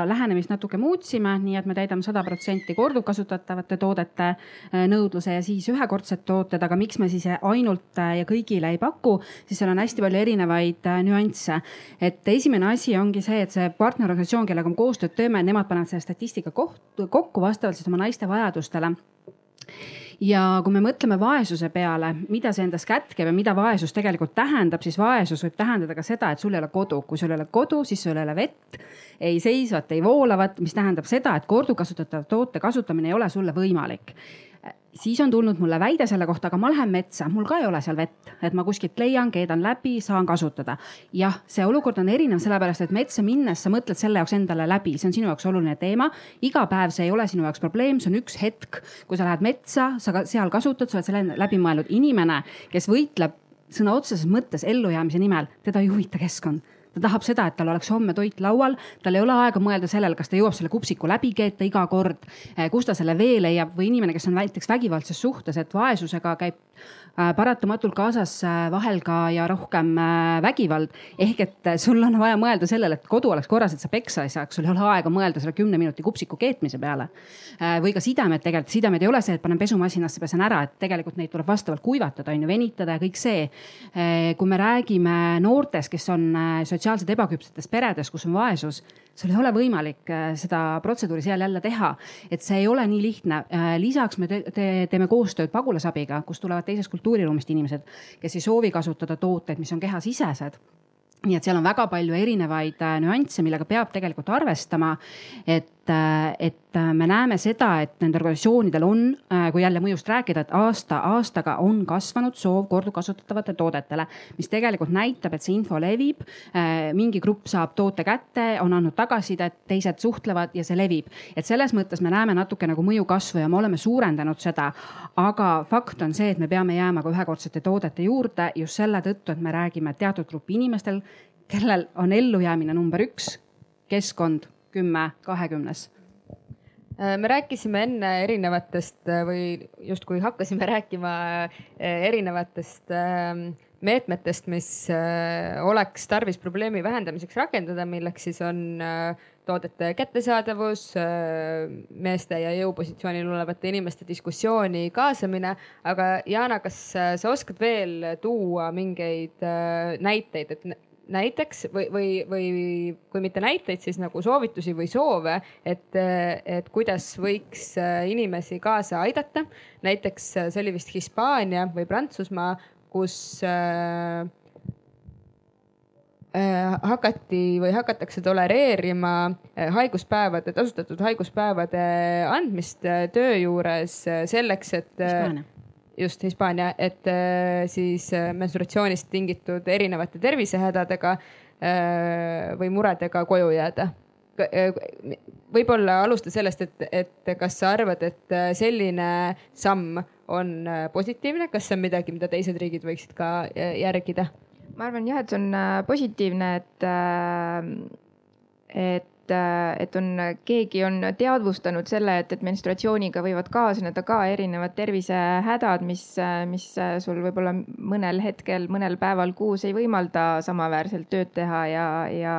lähenemist natuke muutsime, nii et me täidame sada protsenti korduvkasutatavate toodete äh, nõudluse ja siis ühekordsed tooted, aga miks me siis ainult äh, ja kõigile ei paku, siis seal on hästi palju erinevaid äh, nüansse. et esimene asi ongi see, et see partnerorganisatsioon, kellega me koostööd teeme, nemad panevad selle statistika kokku vastavalt siis oma naiste vajadustele ja kui me mõtleme vaesuse peale, mida see endas kätkeb ja mida vaesus tegelikult tähendab, siis vaesus võib tähendada ka seda, et sul ei ole kodu. kui sul ei ole kodu, siis sul ei ole vett, ei seisvat, ei voolavat, mis tähendab seda, et korduvkasutatava toote kasutamine ei ole sulle võimalik siis on tulnud mulle väide selle kohta, aga ma lähen metsa, mul ka ei ole seal vett, et ma kuskilt leian, keedan läbi, saan kasutada. jah, see olukord on erinev, sellepärast et metsa minnes sa mõtled selle jaoks endale läbi, see on sinu jaoks oluline teema. iga päev see ei ole sinu jaoks probleem, see on üks hetk, kui sa lähed metsa, sa ka seal kasutad, sa oled selle läbi mõelnud. inimene, kes võitleb sõna otseses mõttes ellujäämise nimel, teda ei huvita keskkond ta tahab seda, et tal oleks homme toit laual, tal ei ole aega mõelda sellele, kas ta jõuab selle kupsiku läbi keeta iga kord, eh, kust ta selle vee leiab või inimene, kes on näiteks vägivaldses suhtes, et vaesusega käib paratamatult kaasas äh, vahel ka ja rohkem äh, vägivald. ehk et sul on vaja mõelda sellele, et kodu oleks korras, et sa peksa ei saaks, sul ei ole aega mõelda selle kümne minuti kupsiku keetmise peale. või ka sidemed tegelikult, sidemed ei ole see, et panen pesumasinasse, pesen ära, et tegelikult neid tuleb vastavalt kuivatada, on ju, venitada ja kõik see. kui me räägime noortest, kes on sotsiaalselt ebaküpsetes peredes, kus on vaesus sul ei ole võimalik seda protseduuri seal jälle teha, et see ei ole nii lihtne. lisaks me te te teeme koostööd pagulasabiga, kust tulevad teisest kultuuriruumist inimesed, kes ei soovi kasutada tooteid, mis on kehasisesed nii et seal on väga palju erinevaid äh, nüansse, millega peab tegelikult arvestama. et, äh, et äh, me näeme seda, et nendel organisatsioonidel on, kui jälle mõjust rääkida, et aasta aastaga on kasvanud soov korduvkasutatavate toodetele, mis tegelikult näitab, et see info levib. mingi grupp saab toote kätte, on andnud tagasisidet, teised suhtlevad ja see levib. et selles mõttes me näeme natuke nagu mõju kasvu ja me oleme suurendanud seda. aga fakt on see, et me peame jääma ka ühekordsete toodete juurde just selle tõttu, et me räägime teatud grupi inimestel kellel on ellujäämine number üks, keskkond kümme kahekümnes äh, me rääkisime enne erinevatest äh, või justkui hakkasime rääkima äh, erinevatest ähm, meetmetest, mis oleks tarvis probleemi vähendamiseks rakendada, milleks siis on toodete kättesaadavus, meeste ja jõupositsioonil olevate inimeste diskussiooni kaasamine. aga Jana, kas sa oskad veel tuua mingeid näiteid, et näiteks või, või, või kui mitte näiteid, siis nagu soovitusi või soove, et, et kuidas võiks äh, inimesi kaasa aidata. näiteks äh, see oli vist Hispaania või Prantsusmaa, kus äh, äh, hakati või hakatakse tolereerima haiguspäevade, tasustatud haiguspäevade andmist töö juures selleks, et Hispaania. Just Hispaania, et äh, siis äh, menstruatsioonist tingitud erinevate tervisehädadega äh, või muredega koju jääda. võib-olla alusta sellest, et, et kas sa arvad, et selline samm on positiivne, kas see on midagi, mida teised riigid võiksid ka järgida? ma arvan jah, et see on positiivne, et, et, et on, keegi on teadvustanud selle, et, et menstruatsiooniga võivad kaasneda ka erinevad tervisehädad, mis, mis sul võib-olla mõnel hetkel, mõnel päeval kuus ei võimalda samaväärselt tööd teha ja, ja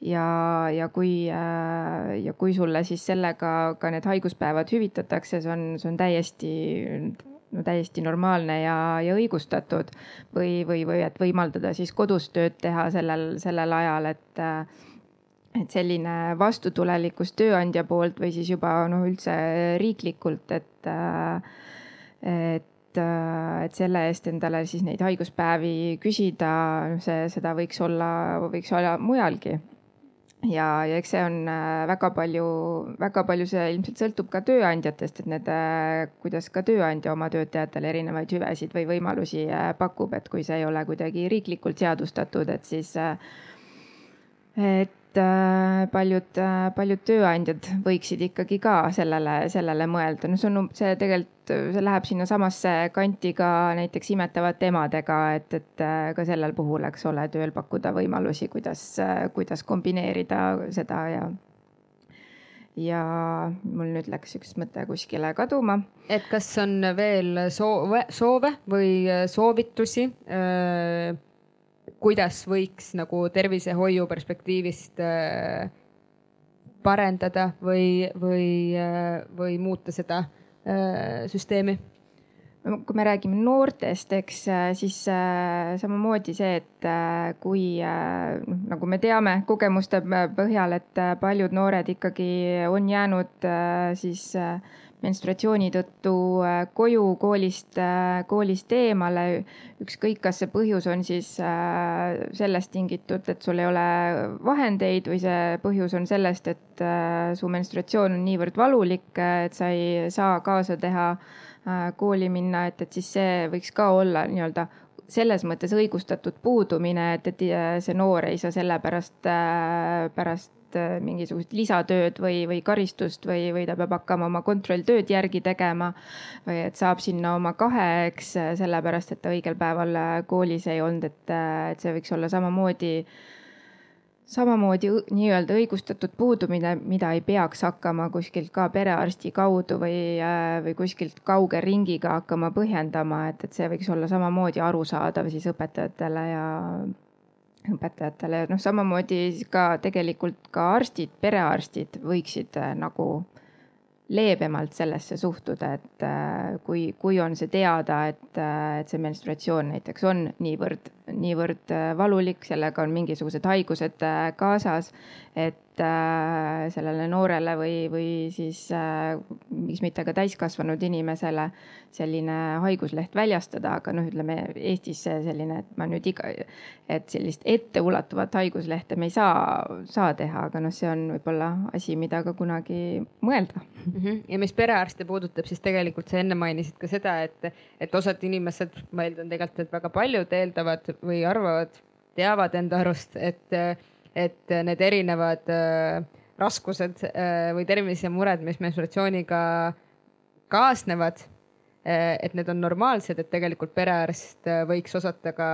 ja, ja kui, ja kui sulle siis sellega ka need haiguspäevad hüvitatakse, see on, see on täiesti no täiesti normaalne ja, ja õigustatud. Või, või, või et võimaldada siis kodus tööd teha sellel, sellel ajal, et et selline vastutulelikkus tööandja poolt või siis juba noh, üldse riiklikult, et, et, et selle eest endale siis neid haiguspäevi küsida, see, seda võiks olla, võiks olla mujalgi. Ja, ja eks see on väga palju, väga palju see ilmselt sõltub ka tööandjatest, et need, kuidas ka tööandja oma töötajatele erinevaid hüvesid või võimalusi pakub, et kui see ei ole kuidagi riiklikult seadustatud, et siis, et paljud, paljud tööandjad võiksid ikkagi ka sellele, sellele mõelda. no see on, see tegelikult, see läheb sinnasamasse kanti ka näiteks imetavate emadega, et, et ka sellel puhul, eks ole, tööl pakkuda võimalusi, kuidas, kuidas kombineerida seda ja ja mul nüüd läks üks mõte kuskile kaduma. et kas on veel soove, soove või soovitusi äh, kuidas võiks nagu tervisehoiu perspektiivist äh, parendada või, või, või muuta seda äh, süsteemi? no kui me räägime noortest, eks siis äh, samamoodi see, et äh, kui äh, noh, nagu me teame kogemuste põhjal, et paljud noored ikkagi on jäänud siis menstruatsiooni tõttu äh, koju koolist, äh, koolist eemale. ükskõik, kas see põhjus on siis äh, sellest tingitud, et sul ei ole vahendeid või see põhjus on sellest, et su menstruatsioon on niivõrd valulik, et sa ei saa kaasa teha kooli minna, et, et siis see võiks ka olla nii-öelda selles mõttes õigustatud puudumine, et, et see noor ei saa sellepärast pärast Äh, mingisugust lisatööd või, või karistust või, või ta peab hakkama oma kontrolltööd järgi tegema. või et saab sinna oma kahe, eks, sellepärast et ta õigel päeval äh, koolis ei olnud, et, äh, et see võiks olla samamoodi samamoodi nii-öelda õigustatud puudumine, mida ei peaks hakkama kuskilt ka perearsti kaudu või, või kuskilt kauge ringiga hakkama põhjendama, et, et see võiks olla samamoodi arusaadav siis õpetajatele ja õpetajatele, noh, samamoodi ka tegelikult ka arstid, perearstid võiksid äh, nagu leebemalt sellesse suhtuda, et äh, kui, kui on see teada, et, äh, et see menstruatsioon näiteks on niivõrd, niivõrd valulik, sellega on mingisugused haigused kaasas, et sellele noorele või, või siis miks mitte ka täiskasvanud inimesele selline haigusleht väljastada, aga noh, ütleme Eestis selline, et ma nüüd iga, et sellist etteulatuvat haiguslehte me ei saa, saa teha, aga noh, see on võib-olla asi, mida ka kunagi mõelda mm. -hmm. ja mis perearste puudutab, siis tegelikult sa enne mainisid ka seda, et, et osad inimesed, ma eeldan tegelikult, et väga paljud eeldavad või arvavad, teavad enda arust, et, et need erinevad äh, raskused äh, või tervisemured, mis menstruatsiooniga kaasnevad et need on normaalsed, et tegelikult perearst võiks osata ka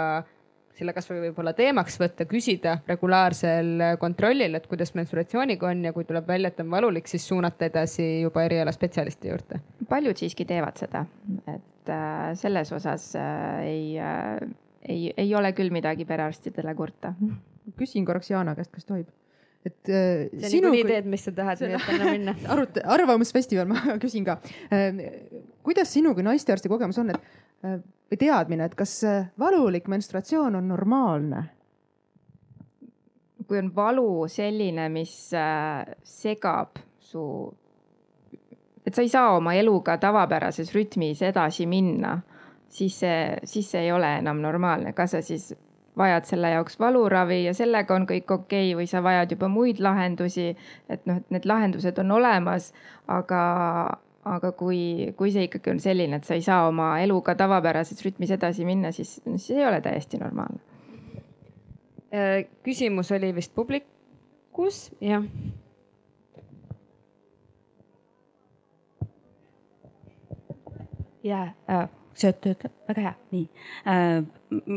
selle kasvõi võib-olla teemaks võtta, küsida regulaarsel kontrollil, et kuidas mensuratsiooniga on ja kui tuleb välja, et on valulik, siis suunata edasi juba erialaspetsialisti juurde. paljud siiski teevad seda, et äh, selles osas äh, ei äh,, ei, ei ole küll midagi perearstidele kurta. Küsin korraks Jaana käest, kas tohib? et äh, see on sinu... niikuinii teed, mis sa tahad, nii et anna minna arut-, arvamusfestival, ma küsin ka äh,. kuidas sinu kui naistearsti kogemus on, et äh, või teadmine, et kas äh, valulik menstruatsioon on normaalne? kui on valu selline, mis äh, segab su, et sa ei saa oma eluga tavapärases rütmis edasi minna siis see, siis see ei ole enam normaalne, kas sa siis vajad selle jaoks valuravi ja sellega on kõik okei okay, või sa vajad juba muid lahendusi. et noh, et need lahendused on olemas, aga, aga kui, kui see ikkagi on selline, et sa ei saa oma eluga tavapärases rütmis edasi minna, siis, siis ei ole täiesti normaalne. Äh, küsimus oli vist publikus, jah. ja äh, töötab väga hea, nii äh,.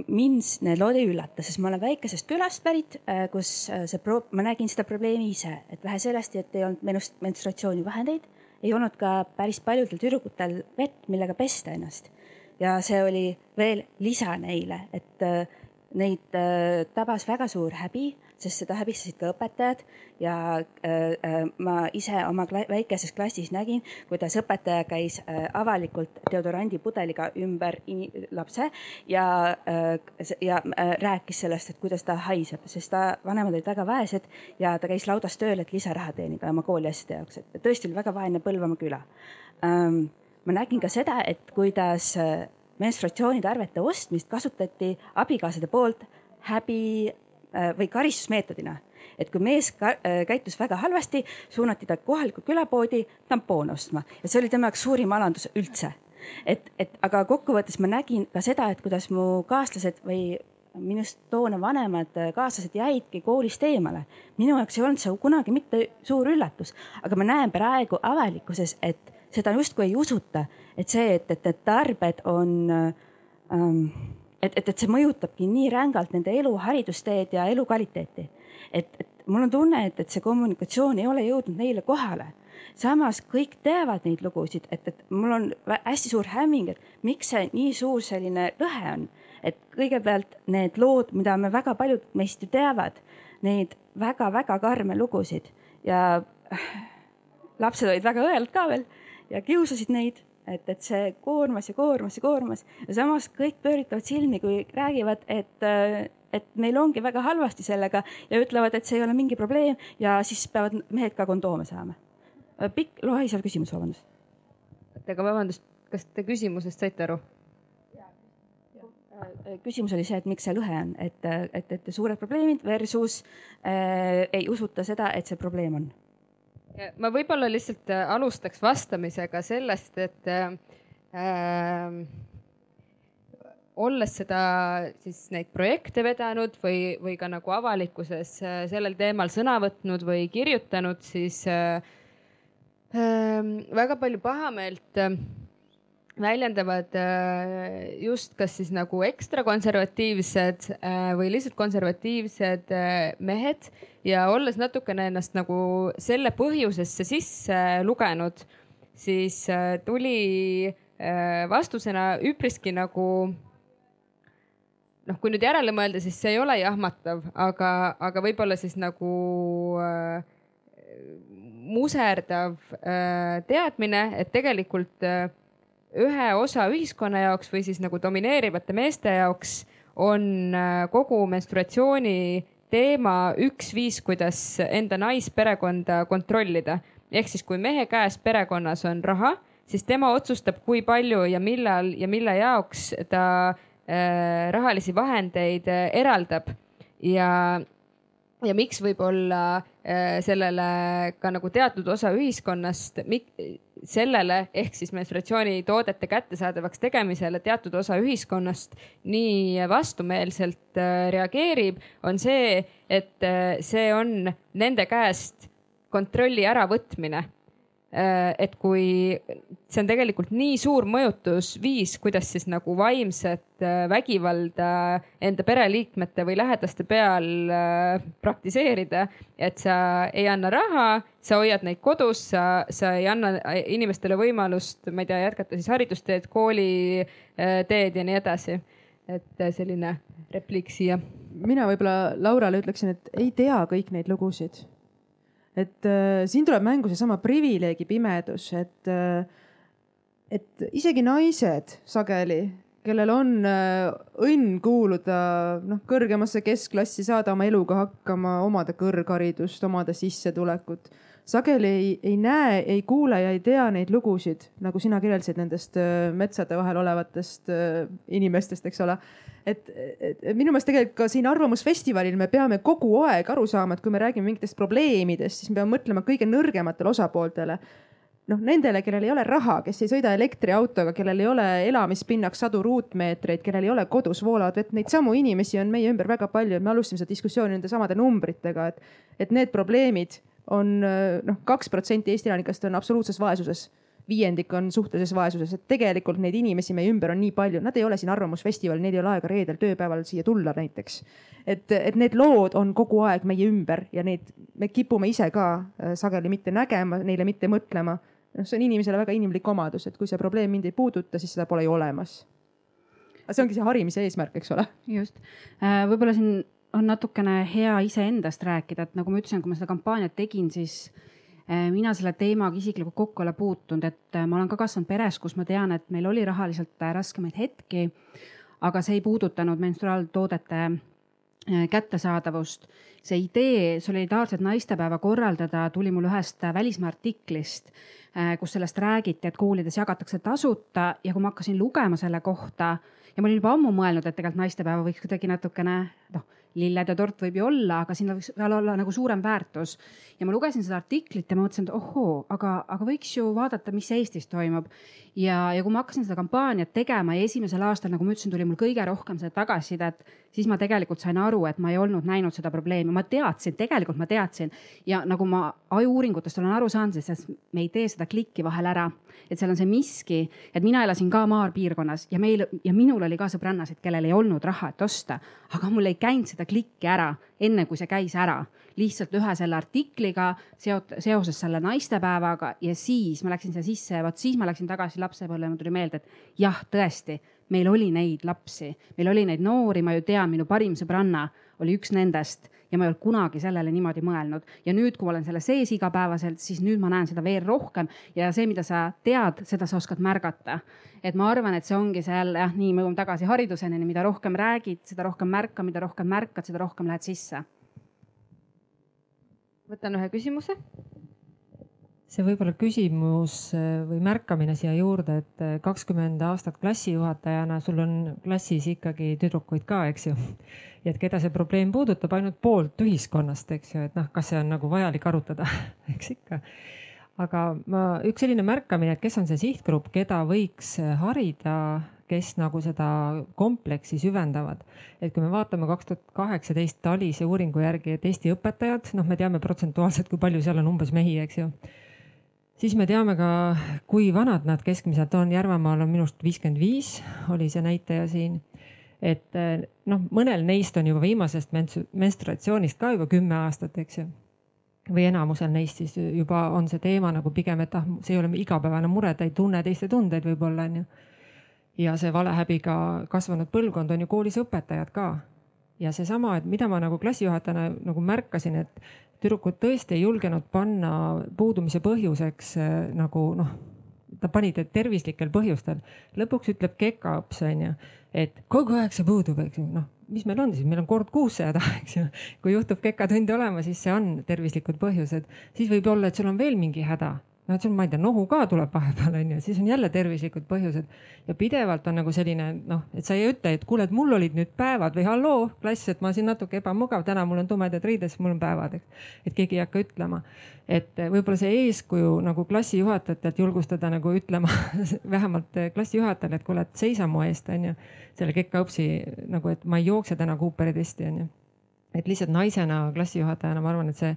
mind need lood ei üllata, sest ma olen väikesest külast pärit äh,, kus äh, see pro-, ma nägin seda probleemi ise, et vähe sellest, et ei olnud menust-, menstruatsioonivahendeid, ei olnud ka päris paljudel tüdrukutel vett, millega pesta ennast. ja see oli veel lisa neile, et neid tabas väga suur häbi sest seda häbistasid ka õpetajad ja äh, äh, ma ise oma kla väikeses klassis nägin, kuidas õpetaja käis äh, avalikult deodorandipudeliga ümber lapse ja äh,, ja äh, rääkis sellest, et kuidas ta haiseb, sest ta vanemad olid väga vaesed ja ta käis laudas tööl, et lisaraha teenida oma kooliasjade jaoks, et tõesti oli väga vaene Põlvamaa küla ähm,. ma nägin ka seda, et kuidas äh, menstratsioonitarvete ostmist kasutati abikaasade poolt häbi või karistusmeetodina. et kui mees ka, äh, käitus väga halvasti, suunati ta kohalikku külapoodi tampoone ostma ja see oli tema jaoks suurim alandus üldse. et, et aga kokkuvõttes ma nägin ka seda, et kuidas mu kaaslased või minust toona vanemad äh, kaaslased jäidki koolist eemale. minu jaoks ei olnud see kunagi mitte suur üllatus, aga ma näen praegu avalikkuses, et seda justkui ei usuta, et see, et, et need tarbed on ähm, et, et, et see mõjutabki nii rängalt nende elu, haridusteed ja elukvaliteeti. et, et mul on tunne, et, et see kommunikatsioon ei ole jõudnud neile kohale. samas kõik teavad neid lugusid, et, et mul on hästi suur hämming, et miks see nii suur selline lõhe on. et kõigepealt need lood, mida me väga paljud meist ju teavad, neid väga-väga karme lugusid ja lapsed olid väga õelad ka veel ja kiusasid neid et, et see koormas ja koormas ja koormas ja samas kõik pööritavad silmi, kui räägivad, et, et neil ongi väga halvasti sellega ja ütlevad, et see ei ole mingi probleem ja siis peavad mehed ka kondoome saama. pikk, lohisev küsimus, vabandust. aga vabandust, kas te küsimusest saite aru? küsimus oli see, et miks see lõhe on, et, et, et suured probleemid versus äh, ei usuta seda, et see probleem on ma võib-olla lihtsalt äh, alustaks vastamisega sellest, et äh, äh, olles seda siis neid projekte vedanud või, või ka nagu avalikkuses äh, sellel teemal sõna võtnud või kirjutanud, siis äh, äh, väga palju pahameelt äh, väljendavad äh, just kas siis nagu ekstra konservatiivsed äh, või lihtsalt konservatiivsed äh, mehed. Ja olles natukene ennast nagu selle põhjusesse sisse lugenud, siis tuli vastusena üpriski nagu noh, kui nüüd järele mõelda, siis see ei ole jahmatav, aga, aga võib-olla siis nagu muserdav teadmine, et tegelikult ühe osa ühiskonna jaoks või siis nagu domineerivate meeste jaoks on äh, kogu menstruatsiooni teema üks viis, kuidas enda naisperekonda kontrollida. ehk siis, kui mehe käes perekonnas on raha, siis tema otsustab, kui palju ja millal ja mille jaoks ta äh, rahalisi vahendeid äh, eraldab ja ja miks võib-olla äh, sellele ka nagu teatud osa ühiskonnast, sellele ehk siis menstruatsioonitoodete kättesaadavaks tegemisele teatud osa ühiskonnast nii vastumeelselt äh, reageerib, on see, et äh, see on nende käest kontrolli äravõtmine. Äh, et kui see on tegelikult nii suur mõjutusviis, kuidas siis nagu vaimset äh, vägivalda enda pereliikmete või lähedaste peal äh, praktiseerida, et sa ei anna raha, sa hoiad neid kodus, sa, sa ei anna inimestele võimalust, ma ei tea, jätkata siis haridusteed, kooliteed ja nii edasi. et selline repliik siia. mina võib-olla Laurale ütleksin, et ei tea kõik neid lugusid et äh, siin tuleb mängu seesama privileegi pimedus, et äh,, et isegi naised sageli, kellel on äh, õnn kuuluda noh, kõrgemasse keskklassi, saada oma eluga hakkama, omada kõrgharidust, omada sissetulekut, sageli ei, ei näe, ei kuule ja ei tea neid lugusid, nagu sina kirjeldasid nendest äh, metsade vahel olevatest äh, inimestest, eks ole. et, et, et minu meelest tegelikult ka siin Arvamusfestivalil me peame kogu aeg aru saama, et kui me räägime mingitest probleemidest, siis me peame mõtlema kõige nõrgematele osapooltele noh, nendele, kellel ei ole raha, kes ei sõida elektriautoga, kellel ei ole elamispinnaks sadu ruutmeetreid, kellel ei ole kodus voolavat vett, neid samu inimesi on meie ümber väga palju. me alustasime seda diskussiooni nende samade numbritega, et, et need probleemid on noh, kaks protsenti Eesti elanikest on absoluutses vaesuses viiendik on suhtelises vaesuses, et tegelikult neid inimesi meie ümber on nii palju, nad ei ole siin Arvamusfestivalil, neil ei ole aega reedel tööpäeval siia tulla näiteks. et, et need lood on kogu aeg meie ümber ja neid me kipume ise ka äh, sageli mitte nägema, neile mitte mõtlema. noh, see on inimesele väga inimlik omadus, et kui see probleem mind ei puuduta, siis seda pole ju olemas. aga see ongi see harimise eesmärk, eks ole. just, äh, võib-olla siin on natukene hea iseendast rääkida, et nagu ma ütlesin, kui ma seda kampaaniat tegin, siis äh, mina selle teemaga isiklikult kokku ei ole puutunud, et äh, ma olen ka kasvanud peres, kus ma tean, et meil oli rahaliselt äh, raskemaid hetki. aga see ei puudutanud menstruaaltoodete kättesaadavust. see idee solidaarset naistepäeva korraldada tuli mul ühest välismaa artiklist, kus sellest räägiti, et koolides jagatakse tasuta ja kui ma hakkasin lugema selle kohta ja ma olin juba ammu mõelnud, et tegelikult naistepäeva võiks kuidagi natukene noh lilled ja tort võib ju olla, aga siin võiks veel olla nagu suurem väärtus. ja ma lugesin seda artiklit ja ma mõtlesin, et ohoo, aga, aga võiks ju vaadata, mis Eestis toimub. ja, ja kui ma hakkasin seda kampaaniat tegema ja esimesel aastal, nagu ma ütlesin, tuli mul kõige rohkem seda tagasisidet, siis ma tegelikult sain aru, et ma ei olnud näinud seda probleemi, ma teadsin, tegelikult ma teadsin. Ja nagu ma ajuuuringutest olen aru saanud, siis me ei tee seda klikki vahel ära, et seal on see miski, et mina elasin ka maapiirkonnas ja meil ja minul oli ka sõbrannasid, kellel ei olnud raha, et osta, aga mul ei käinud seda klikki ära, enne kui see käis ära. lihtsalt ühe selle artikliga seot-, seoses selle naistepäevaga ja siis ma läksin siia sisse ja vot siis ma läksin tagasi lapsepõlve ja mul tuli meelde, et jah, tõesti, meil oli neid lapsi, meil oli neid noori, ma ju tean, minu parim sõbranna oli üks nendest ja ma ei olnud kunagi sellele niimoodi mõelnud. ja nüüd, kui ma olen selle sees igapäevaselt, siis nüüd ma näen seda veel rohkem ja see, mida sa tead, seda sa oskad märgata. et ma arvan, et see ongi see jälle jah, nii me jõuame tagasi hariduseni, mida rohkem räägid, seda rohkem märka, mida rohkem märkad, seda rohkem lähed sisse. võtan ühe küsimuse see võib-olla küsimus äh, või märkamine siia juurde, et äh, kakskümmend aastat klassijuhatajana sul on klassis ikkagi tüdrukuid ka, eks ju. et keda see probleem puudutab, ainult poolt ühiskonnast, eks ju, et noh, kas see on nagu vajalik arutada eks ikka. aga ma, üks selline märkamine, et kes on see sihtgrupp, keda võiks äh, harida, kes nagu seda kompleksi süvendavad. et kui me vaatame kaks tuhat kaheksateist TALISe uuringu järgi, et Eesti õpetajad, noh, me teame protsentuaalselt, kui palju seal on umbes mehi, eks ju siis me teame ka, kui vanad nad keskmiselt on. Järvamaal on minu arust viiskümmend viis, oli see näitaja siin. et eh, noh, mõnel neist on juba viimasest menstratsioonist ka juba kümme aastat, eks ju. või enamusel neist siis juba on see teema nagu pigem, et ah, see ei ole igapäevane mure, ta ei tunne teiste tundeid võib-olla onju. ja see valehäbiga kasvanud põlvkond on ju koolis õpetajad ka ja seesama, et mida ma nagu klassijuhatajana nagu märkasin, et tüdrukud tõesti ei julgenud panna puudumise põhjuseks äh, nagu noh, ta pani ta tervislikel põhjustel. lõpuks ütleb kekaõps onju, et kogu aeg see puudub, eks ju, noh, mis meil on siis, meil on kord kuus seda, eks ju. kui juhtub kekatundi olema, siis see on tervislikud põhjused, siis võib olla, et sul on veel mingi häda noh, et sul, ma ei tea, nohu ka tuleb vahepeal onju, siis on jälle tervislikud põhjused. Ja pidevalt on nagu selline noh, et sa ei ütle, et kuule, et mul olid nüüd päevad või halloo klass, et ma siin natuke ebamugav, täna mul on tumedad riided, siis mul on päevad, eks. et keegi ei hakka ütlema, et võib-olla see eeskuju nagu klassijuhatajatelt julgustada nagu ütlema vähemalt klassijuhatajale, et kuule, et seisa mu eest onju, selle kekaõpsi nagu, et ma ei jookse täna Cooperi testi onju et lihtsalt naisena, klassijuhatajana ma arvan, et see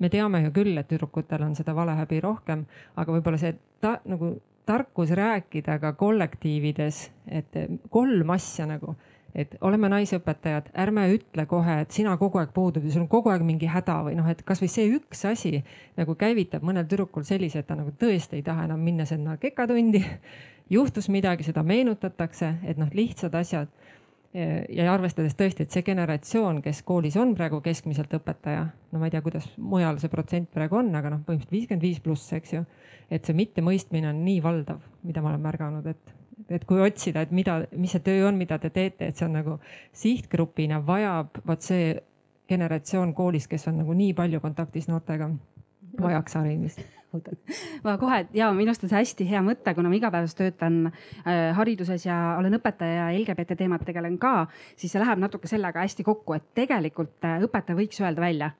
me teame ju küll, et tüdrukutel on seda valehäbi rohkem, aga võib-olla see ta, nagu tarkus rääkida ka kollektiivides, et kolm asja nagu, et oleme naisõpetajad, ärme ütle kohe, et sina kogu aeg puudud ja sul on kogu aeg mingi häda või noh, et kasvõi see üks asi nagu käivitab mõnel tüdrukul sellise, et ta nagu tõesti ei taha enam minna sinna kekatundi. juhtus midagi, seda meenutatakse, et noh, lihtsad asjad ja arvestades tõesti, et see generatsioon, kes koolis on praegu keskmiselt õpetaja, no ma ei tea, kuidas mujal see protsent praegu on, aga noh, põhimõtteliselt viiskümmend viis pluss, eks ju. et see mittemõistmine on nii valdav, mida ma olen märganud, et, et kui otsida, et mida, mis see töö on, mida te teete, et see on nagu sihtgrupina vajab vot see generatsioon koolis, kes on nagu nii palju kontaktis noortega vajaks harimist ma kohe ja minu arust on see hästi hea mõte, kuna ma igapäevaselt töötan äh, hariduses ja olen õpetaja ja LGBT teemat tegelen ka, siis see läheb natuke sellega hästi kokku, et tegelikult äh, õpetaja võiks öelda välja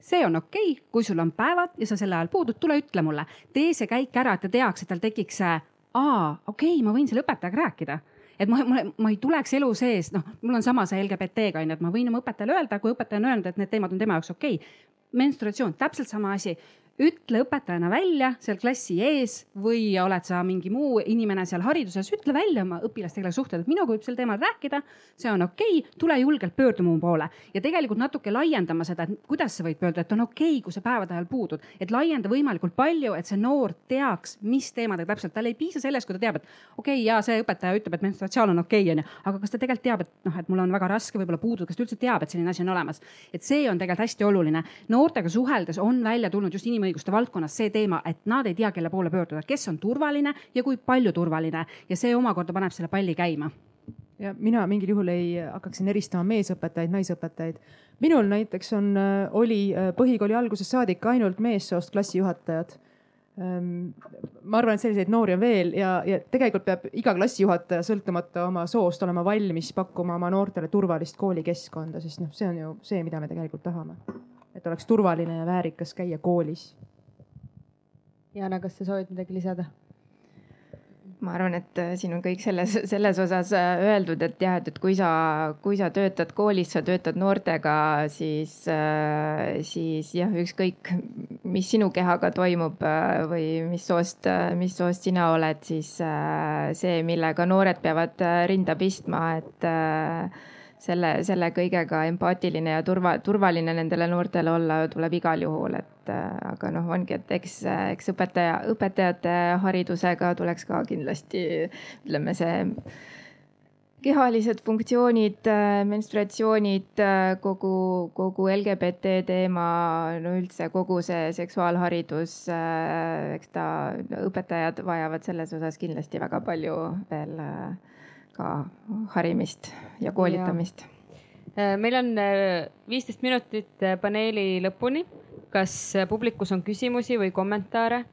see on okei okay,, kui sul on päevad ja sa sel ajal puudud, tule ütle mulle, tee see käik ära, et ta teaks, et tal tekiks see, aa, okei okay,, ma võin selle õpetajaga rääkida. Et ma, ma, ma ei tuleks elu sees, noh, mul on sama see LGBT-ga onju, et ma võin oma õpetajale öelda, kui õpetaja on öelnud, et need teemad on tema jaoks okei. Okay. menstruatsioon, täpselt sama asi ütle õpetajana välja seal klassi ees või oled sa mingi muu inimene seal hariduses, ütle välja oma õpilastega suhted, et minuga võib sel teemal rääkida, see on okei okay,, tule julgelt pöördu mu poole. Ja tegelikult natuke laiendama seda, et kuidas sa võid pöörduda, et on okei okay,, kui sa päevade ajal puudud, et laienda võimalikult palju, et see noor teaks, mis teemadega täpselt, tal ei piisa sellest, kui ta teab, et okei okay,, ja see õpetaja ütleb, et menstruatsioon on okei okay,, onju, aga kas ta tegelikult teab, et noh, et mul on väga raske võib-olla puududa, kas ta üldse teab, et selline asi on olemas, et see on tegelikult hästi oluline. noortega suheldes on välja tulnud just inimõiguste inimõiguste valdkonnas see teema, et nad ei tea, kelle poole pöörduda, kes on turvaline ja kui palju turvaline ja see omakorda paneb selle palli käima ja mina mingil juhul ei hakkaks siin eristama meesõpetajaid, naisõpetajaid. minul näiteks on, oli põhikooli algusest saadik ainult meessoost klassijuhatajad. Ehm, ma arvan, et selliseid noori on veel ja, ja tegelikult peab iga klassijuhataja sõltumata oma soost olema valmis pakkuma oma noortele turvalist koolikeskkonda, sest noh, see on ju see, mida me tegelikult tahame et oleks turvaline ja väärikas käia koolis. Jana, kas sa soovid midagi lisada? ma arvan, et äh, siin on kõik selles, selles osas äh, öeldud, et jah, et, et kui sa, kui sa töötad koolis, sa töötad noortega, siis, äh, siis jah, ükskõik, mis sinu kehaga toimub või mis soost, mis soost sina oled, siis see, millega noored peavad rinda pistma, et selle, selle kõigega empaatiline ja turva, turvaline nendele noortele olla tuleb igal juhul, et äh, aga noh, ongi, et eks, eks õpetaja, õpetajate haridusega tuleks ka kindlasti ütleme, see kehalised funktsioonid, äh, menstruatsioonid, äh, kogu, kogu LGBT teema, no üldse kogu see seksuaalharidus, eks ta, õpetajad vajavad selles osas kindlasti väga palju veel ka harimist ja koolitamist. Äh, meil on äh, viisteist minutit äh, paneeli lõpuni. kas publikus on küsimusi või kommentaare?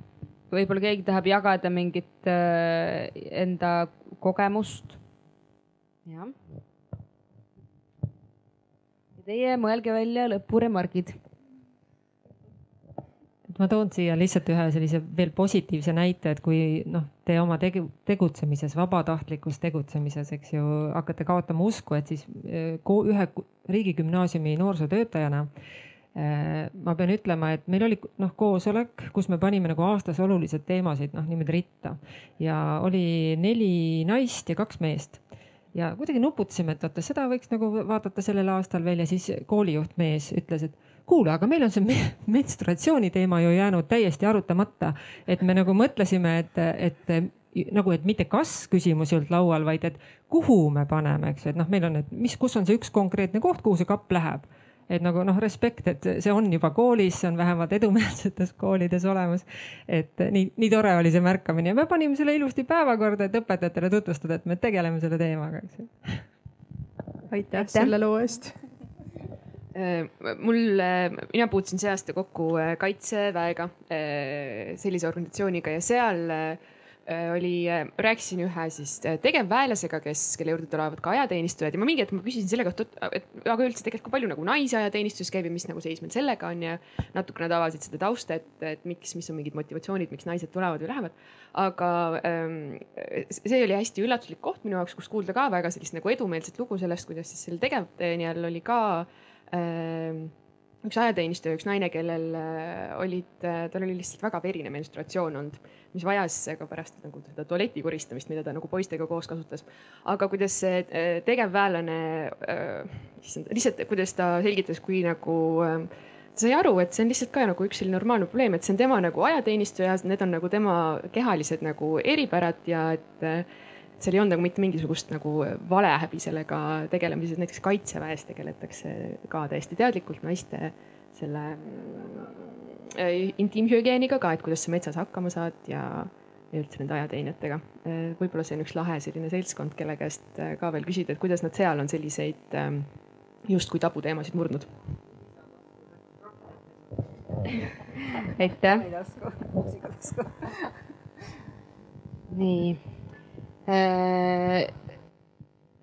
võib-olla keegi tahab jagada mingit enda kogemust? jah. Teie mõelge välja lõpuremargid ma toon siia lihtsalt ühe sellise veel positiivse näite, et kui noh, te oma tegu, tegutsemises, vabatahtlikus tegutsemises, eks ju, hakkate kaotama usku, et siis eh, ühe riigigümnaasiumi noorsootöötajana eh, ma pean ütlema, et meil oli noh koosolek, kus me panime nagu aastas olulised teemasid noh niimoodi ritta. Ja oli neli naist ja kaks meest. Ja kuidagi nuputasime, et vaata seda võiks nagu vaadata sellel aastal veel ja siis koolijuht mees ütles, et kuule, aga meil on see menstratsiooni teema ju jäänud täiesti arutamata, et me nagu mõtlesime, et, et nagu, et mitte kas küsimus ei olnud laual, vaid et kuhu me paneme, eks ju, et noh, meil on, et mis, kus on see üks konkreetne koht, kuhu see kapp läheb. Et nagu noh, respekt, et see on juba koolis, see on vähemalt edumeelsetes koolides olemas. et nii, nii tore oli see märkamine. Ja me panime selle ilusti päevakorda, et õpetajatele tutvustada, et me tegeleme selle teemaga, eks ju. aitäh, selle loo eest mul, äh, mina puutusin see aasta kokku äh, kaitseväega, sellise organisatsiooniga ja seal oli, rääkisin ühe siis tegevväelasega, kes, kelle juurde tulevad ka ajateenistujad ja ma mingi hetk ma küsisin selle kohta, et aga üldse tegelikult, kui palju nagu naisi ajateenistuses käib ja mis nagu seis meil sellega on ja natuke nad avasid seda tausta, et, et miks, mis on mingid motivatsioonid, miks naised tulevad või lähevad. aga ähm, see oli hästi üllatuslik koht minu jaoks, kus kuulda ka väga sellist nagu edumeelset lugu sellest, kuidas siis selle tegevteenijal oli ka äh, üks ajateenistuja, üks naine, kellel äh, olid, äh, tal oli lihtsalt väga verine menstruatsioon olnud, mis vajas ka pärast nagu seda tualeti koristamist, mida ta nagu poistega koos kasutas. aga kuidas see äh, tegevväelane, issand, lihtsalt kuidas ta selgitas, kui nagu ta sai aru, et see on lihtsalt ka nagu üks selline normaalne probleem, et see on tema nagu ajateenistuja, need on nagu tema kehalised nagu eripärad ja et seal ei olnud nagu mitte mingisugust nagu valehäbi sellega tegelemises, näiteks kaitseväes tegeletakse ka täiesti teadlikult naiste selle äh, intiimhügieeniga ka, et kuidas sa metsas hakkama saad ja, ja üldse nende ajateenijatega. Äh, võib-olla see on üks lahe selline seltskond, kelle käest äh, ka veel küsida, et kuidas nad seal on selliseid justkui tabuteemasid murdnud aitäh. nii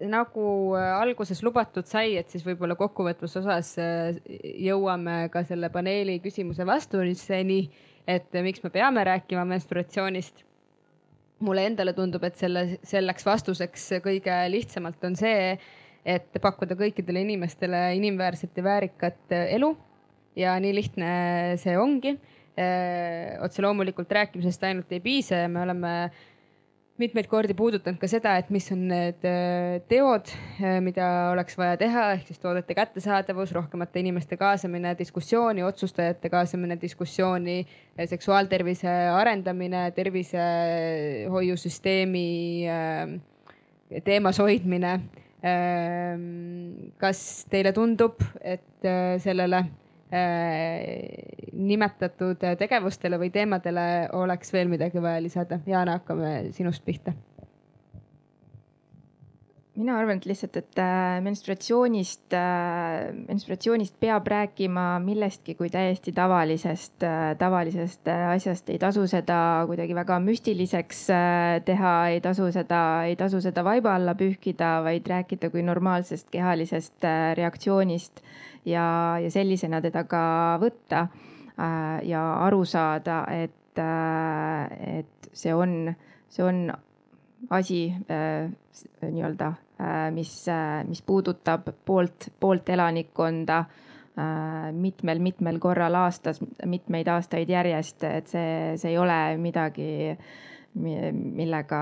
nagu alguses lubatud sai, et siis võib-olla kokkuvõtvuse osas äh, jõuame ka selle paneeli küsimuse vastuseni, et miks me peame rääkima menstruatsioonist. mulle endale tundub, et selle, selleks vastuseks kõige lihtsamalt on see, et pakkuda kõikidele inimestele inimväärset ja väärikat elu. ja nii lihtne see ongi. Äh, otse loomulikult rääkimisest ainult ei piisa ja me oleme mitmeid kordi puudutanud ka seda, et mis on need äh, teod, äh, mida oleks vaja teha, ehk siis toodete kättesaadavus, rohkemate inimeste kaasamine diskussiooni, otsustajate kaasamine diskussiooni, äh, seksuaaltervise arendamine, tervishoiusüsteemi teemas hoidmine. kas teile tundub, et sellele nimetatud tegevustele või teemadele oleks veel midagi vaja lisada? Jaana, hakkame sinust pihta. mina arvan, et lihtsalt, et äh, menstruatsioonist, äh, menstruatsioonist peab rääkima millestki kui täiesti tavalisest, tavalisest asjast, ei tasu seda kuidagi väga müstiliseks teha, ei tasu seda, ei tasu seda vaiba alla pühkida, vaid rääkida kui normaalsest kehalisest reaktsioonist ja, ja sellisena teda ka võtta äh, ja aru saada, et, äh, et see on, see on asi äh, nii-öelda, mis, mis puudutab poolt, poolt elanikkonda mitmel-mitmel korral aastas, mitmeid aastaid järjest, et see, see ei ole midagi millega,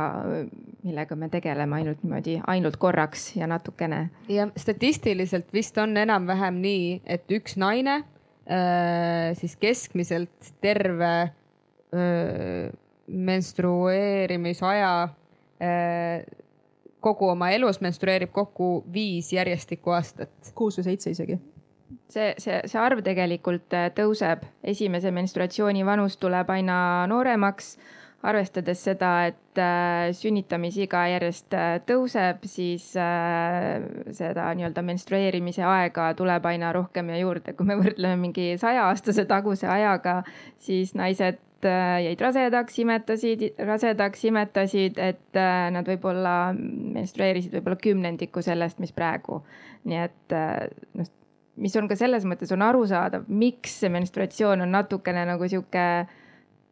millega me tegeleme ainult niimoodi, ainult korraks ja natukene. ja statistiliselt vist on enam-vähem nii, et üks naine äh, siis keskmiselt terve äh, menstrueerimisaja äh, kogu oma elus menstrueerib kokku viis järjestikku aastat. kuus või seitse isegi see, see, see arv tegelikult tõuseb, esimese menstruatsiooni vanus tuleb aina nooremaks arvestades seda, et äh, sünnitamisiga järjest äh, tõuseb, siis äh, seda nii-öelda menstrueerimise aega tuleb aina rohkem ja juurde. kui me võrdleme mingi sajaaastase taguse ajaga, siis naised jäid rasedaks, imetasid, rasedaks imetasid, et nad võib-olla menstrueerisid võib-olla kümnendiku sellest, mis praegu. nii et noh, mis on ka selles mõttes on arusaadav, miks see menstruatsioon on natukene nagu sihuke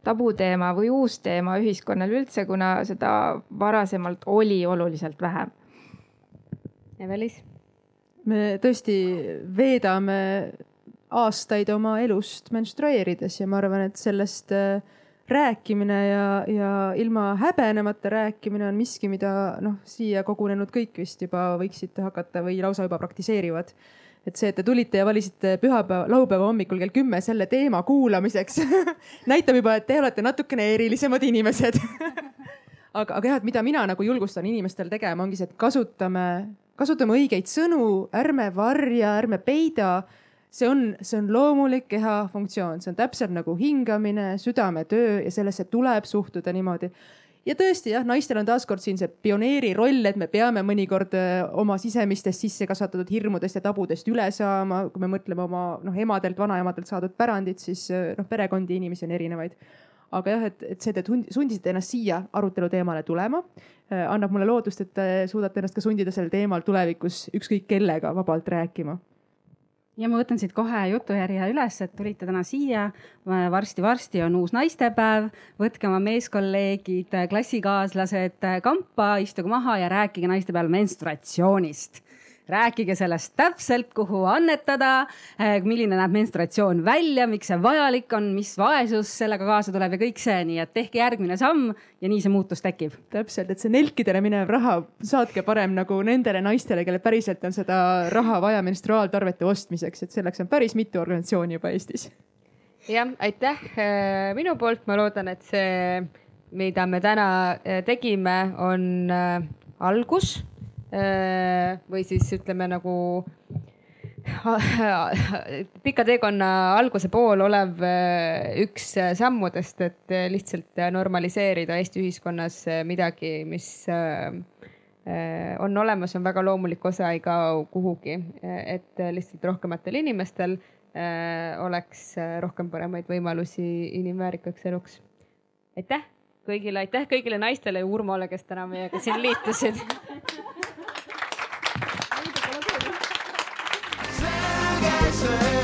tabuteema või uus teema ühiskonnal üldse, kuna seda varasemalt oli oluliselt vähem. Evelis? me tõesti veedame aastaid oma elust menstrueerides ja ma arvan, et sellest äh, rääkimine ja, ja ilma häbenemata rääkimine on miski, mida noh, siia kogunenud kõik vist juba võiksid hakata või lausa juba praktiseerivad et see, et te tulite ja valisite pühapäeva, laupäeva hommikul kell kümme selle teema kuulamiseks näitab juba, et te olete natukene erilisemad inimesed. Aga, aga jah, et mida mina nagu julgustan inimestel tegema, ongi see, et kasutame, kasutame õigeid sõnu, ärme varja, ärme peida. see on, see on loomulik keha funktsioon, see on täpselt nagu hingamine, südametöö ja sellesse tuleb suhtuda niimoodi ja tõesti jah, naistel on taaskord siin see pioneeri roll, et me peame mõnikord äh, oma sisemistest sisse kasvatatud hirmudest ja tabudest üle saama. kui me mõtleme oma noh emadelt, vanaemadelt saadud pärandit, siis äh, noh perekondi, inimesi on erinevaid. aga jah, et, et see, te sundisite ennast siia arutelu teemale tulema, äh, annab mulle lootust, et te suudate ennast ka sundida sel teemal tulevikus ükskõik kellega vabalt rääkima ja ma võtan siit kohe jutujärje üles, et tulite täna siia varsti,. varsti-varsti on uus naistepäev, võtke oma meeskolleegid, klassikaaslased kampa, istuge maha ja rääkige naistepäeval menstruatsioonist rääkige sellest täpselt, kuhu annetada, eh, milline näeb menstratsioon välja, miks see vajalik on, mis vaesus sellega kaasa tuleb ja kõik see, nii et tehke järgmine samm ja nii see muutus tekib. täpselt, et see nelkidele minev raha saatke parem nagu nendele naistele, kellel päriselt on seda raha vaja menstruaaltarvete ostmiseks, et selleks on päris mitu organisatsiooni juba Eestis. jah, aitäh eh, minu poolt, ma loodan, et see, mida me täna eh, tegime, on algus Äh, või siis ütleme nagu pika teekonna alguse pool olev äh, üks sammudest, et lihtsalt normaliseerida Eesti ühiskonnas midagi, mis äh, on olemas, on väga loomulik osa, ei kao kuhugi. et lihtsalt rohkematel inimestel oleks rohkem paremaid võimalusi inimväärikaks eluks. aitäh kõigile, aitäh kõigile naistele ja Urmole, kes täna meiega siin liitusid say.